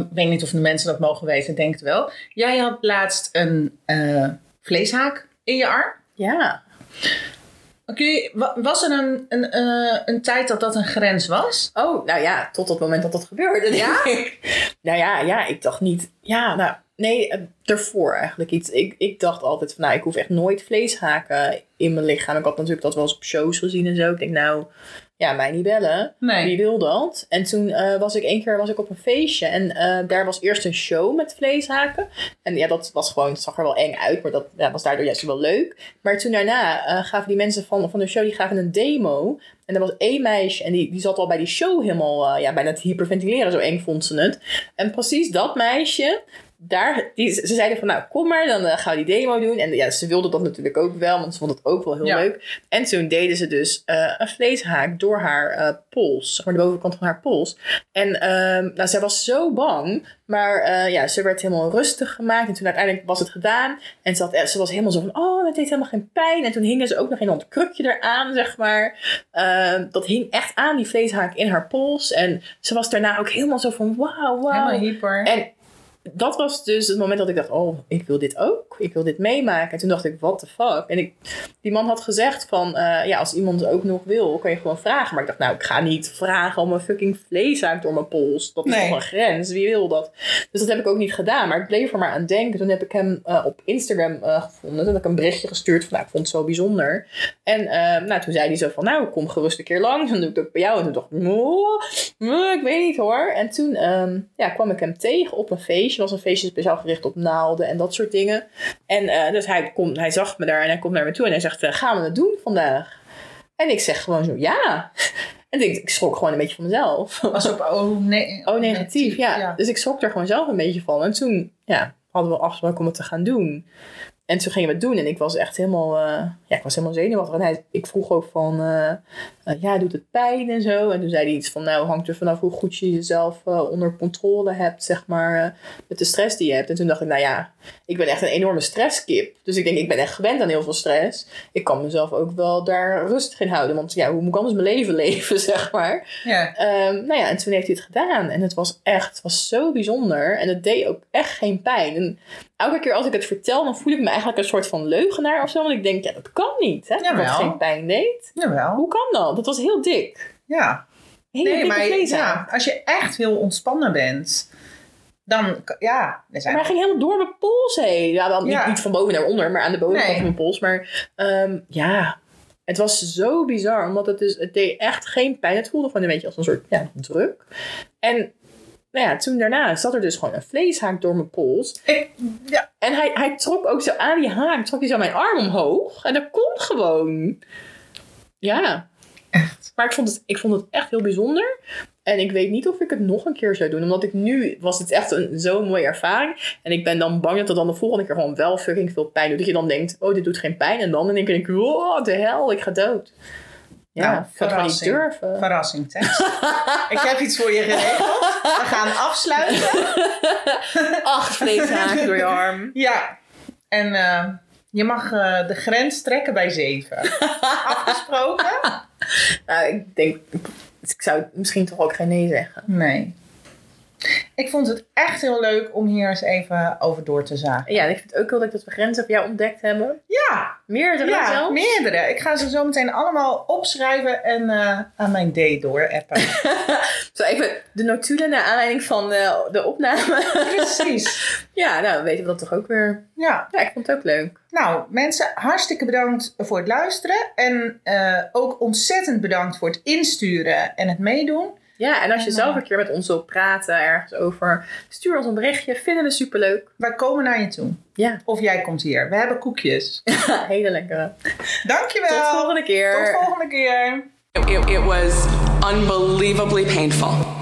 ik weet niet of de mensen dat mogen weten, denk het wel. Jij had laatst een eh, vleeshaak in je arm. Ja. Wa- was er een, een, eh, een tijd dat dat een grens was? Oh, nou ja, tot het moment dat dat gebeurde. Ja? nou ja, ja, ik dacht niet. Ja, nou, nee, eh, ervoor eigenlijk iets. Ik, ik dacht altijd van, nou, ik hoef echt nooit vleeshaken in mijn lichaam. Ik had natuurlijk dat wel eens op shows gezien en zo. Ik denk, nou, ja, mij niet bellen. Nee. Wie wil dat? En toen eh, was ik één keer was ik op een feestje en eh, daar was eerst een show met vleeshaken. En ja, dat was gewoon, het zag er wel eng uit, maar dat ja, was daardoor juist wel leuk. Maar toen daarna eh, gaven die mensen van, van de show, die gaven een demo. En er was één meisje en die, die zat al bij die show helemaal ja, bijna te hyperventileren, zo eng vond ze het. En precies dat meisje, daar, die, ze zeiden van nou kom maar, dan eh, gaan we die demo doen. En ja, ze wilde dat natuurlijk ook wel, want ze vond het ook wel heel Ja. leuk. En toen deden ze dus eh, een vleeshaak door haar eh, pols, zeg maar de bovenkant van haar pols. En ehm, nou, zij was zo bang, maar ja, ze werd helemaal rustig gemaakt. En toen uiteindelijk was het gedaan. En ze, had, ze was helemaal zo van, oh, het deed helemaal geen pijn. En toen hingen ze ook nog een krukje eraan, zeg maar. Ehm, dat hing echt aan, die vleeshaak in haar pols. En ze was daarna ook helemaal zo van, wauw, wauw. Helemaal hyper. En dat was dus het moment dat ik dacht, oh, ik wil dit ook. Ik wil dit meemaken. En toen dacht ik, what the fuck? En ik, die man had gezegd van, eh, ja, als iemand ook nog wil, kan je gewoon vragen. Maar ik dacht, nou, ik ga niet vragen om een fucking vleeshaak door mijn pols. Dat is Nee. toch een grens? Wie wil dat? Dus dat heb ik ook niet gedaan. Maar ik bleef er maar aan denken. Toen heb ik hem eh, op Instagram eh, gevonden. Toen heb ik een berichtje gestuurd van, nou, ik vond het zo bijzonder. En nou, toen zei hij zo van, nou, kom gerust een keer langs. Dan doe ik het ook bij jou. En toen dacht ik, "Moe, moe, ik weet niet hoor. En toen ehm, ja, kwam ik hem tegen op een feestje. Was een feestje speciaal gericht op naalden en dat soort dingen. En eh, dus hij, komt, hij zag me daar en hij komt naar me toe. En hij zegt, eh, gaan we het doen vandaag? En ik zeg gewoon zo, ja. En ik, ik schrok gewoon een beetje van mezelf. was op oh, nee, Oh, negatief, ja. Dus ik schrok er gewoon zelf een beetje van. En toen ja, hadden we afgesproken om het te gaan doen. En toen gingen we het doen en ik was echt helemaal, eh, ja, ik was helemaal zenuwachtig. En hij, ik vroeg ook van, eh, ja, doet het pijn en zo? En toen zei hij iets van, nou, hangt er vanaf hoe goed je jezelf eh, onder controle hebt, zeg maar, eh, met de stress die je hebt. En toen dacht ik, nou ja, ik ben echt een enorme stresskip. Dus ik denk, ik ben echt gewend aan heel veel stress. Ik kan mezelf ook wel daar rustig in houden. Want ja, hoe moet ik anders mijn leven leven, zeg maar? Ja. Ehm, nou ja, en toen heeft hij het gedaan. En het was echt, het was zo bijzonder. En het deed ook echt geen pijn. En elke keer als ik het vertel, dan voel ik me eigenlijk een soort van leugenaar of zo. Want ik denk, ja, dat kan niet, hè? Dat het geen pijn deed. Jawel. Hoe kan dat? Dat was heel dik. Ja. Hele Nee, dikke maar vleeshaak. ja, als je echt heel ontspannen bent, dan, ja, er zijn Maar hij ging helemaal door mijn pols heen. Ja, dan Ja. Niet, niet van boven naar onder, maar aan de bovenkant Nee. van mijn pols. Maar ehm, ja, het was zo bizar. Omdat het dus, het deed echt geen pijn. Het voelde gewoon een beetje als een soort ja, druk. En nou ja, toen daarna zat er dus gewoon een vleeshaak door mijn pols. Ik- ja. En hij, hij trok ook zo aan die haak, trok hij zo mijn arm omhoog. En dat kon gewoon. Ja. Echt. Maar ik vond, het, ik vond het echt heel bijzonder. En ik weet niet of ik het nog een keer zou doen. Omdat ik nu, was het echt een, zo'n mooie ervaring. En ik ben dan bang dat het dan de volgende keer gewoon wel fucking veel pijn doet. Dat je dan denkt, oh dit doet geen pijn. En dan denk ik, oh de hel, ik ga dood. Ja, Nou, gewoon niet verrassing. durven. Verrassing, Tess. ik heb iets voor je geregeld. We gaan afsluiten. Acht vleeshaken door je arm. Ja. En eh, je mag eh, de grens trekken bij zeven. Afgesproken? Nou, ik denk, ik zou misschien toch ook geen nee zeggen. Nee. Ik vond het echt heel leuk om hier eens even over door te zagen. Ja, en ik vind het ook heel leuk dat we grenzen voor jou ontdekt hebben. Ja, Meerdere ja zelfs. meerdere. Ik ga ze zo meteen allemaal opschrijven en eh, aan mijn date doorappen. Zo even de notulen naar aanleiding van eh, de opname. Precies. ja, nou dan weten we dat toch ook weer. Ja, Ja, ik vond het ook leuk. nou mensen, hartstikke bedankt voor het luisteren. En eh, ook ontzettend bedankt voor het insturen en het meedoen. Ja, en als je En, zelf een keer met ons wilt praten ergens over, stuur ons een berichtje. Vinden we superleuk. Wij komen naar je toe. Ja, Of jij komt hier. We hebben koekjes. hele lekkere. Dankjewel. Tot volgende keer. Tot volgende keer. It, it was unbelievably painful.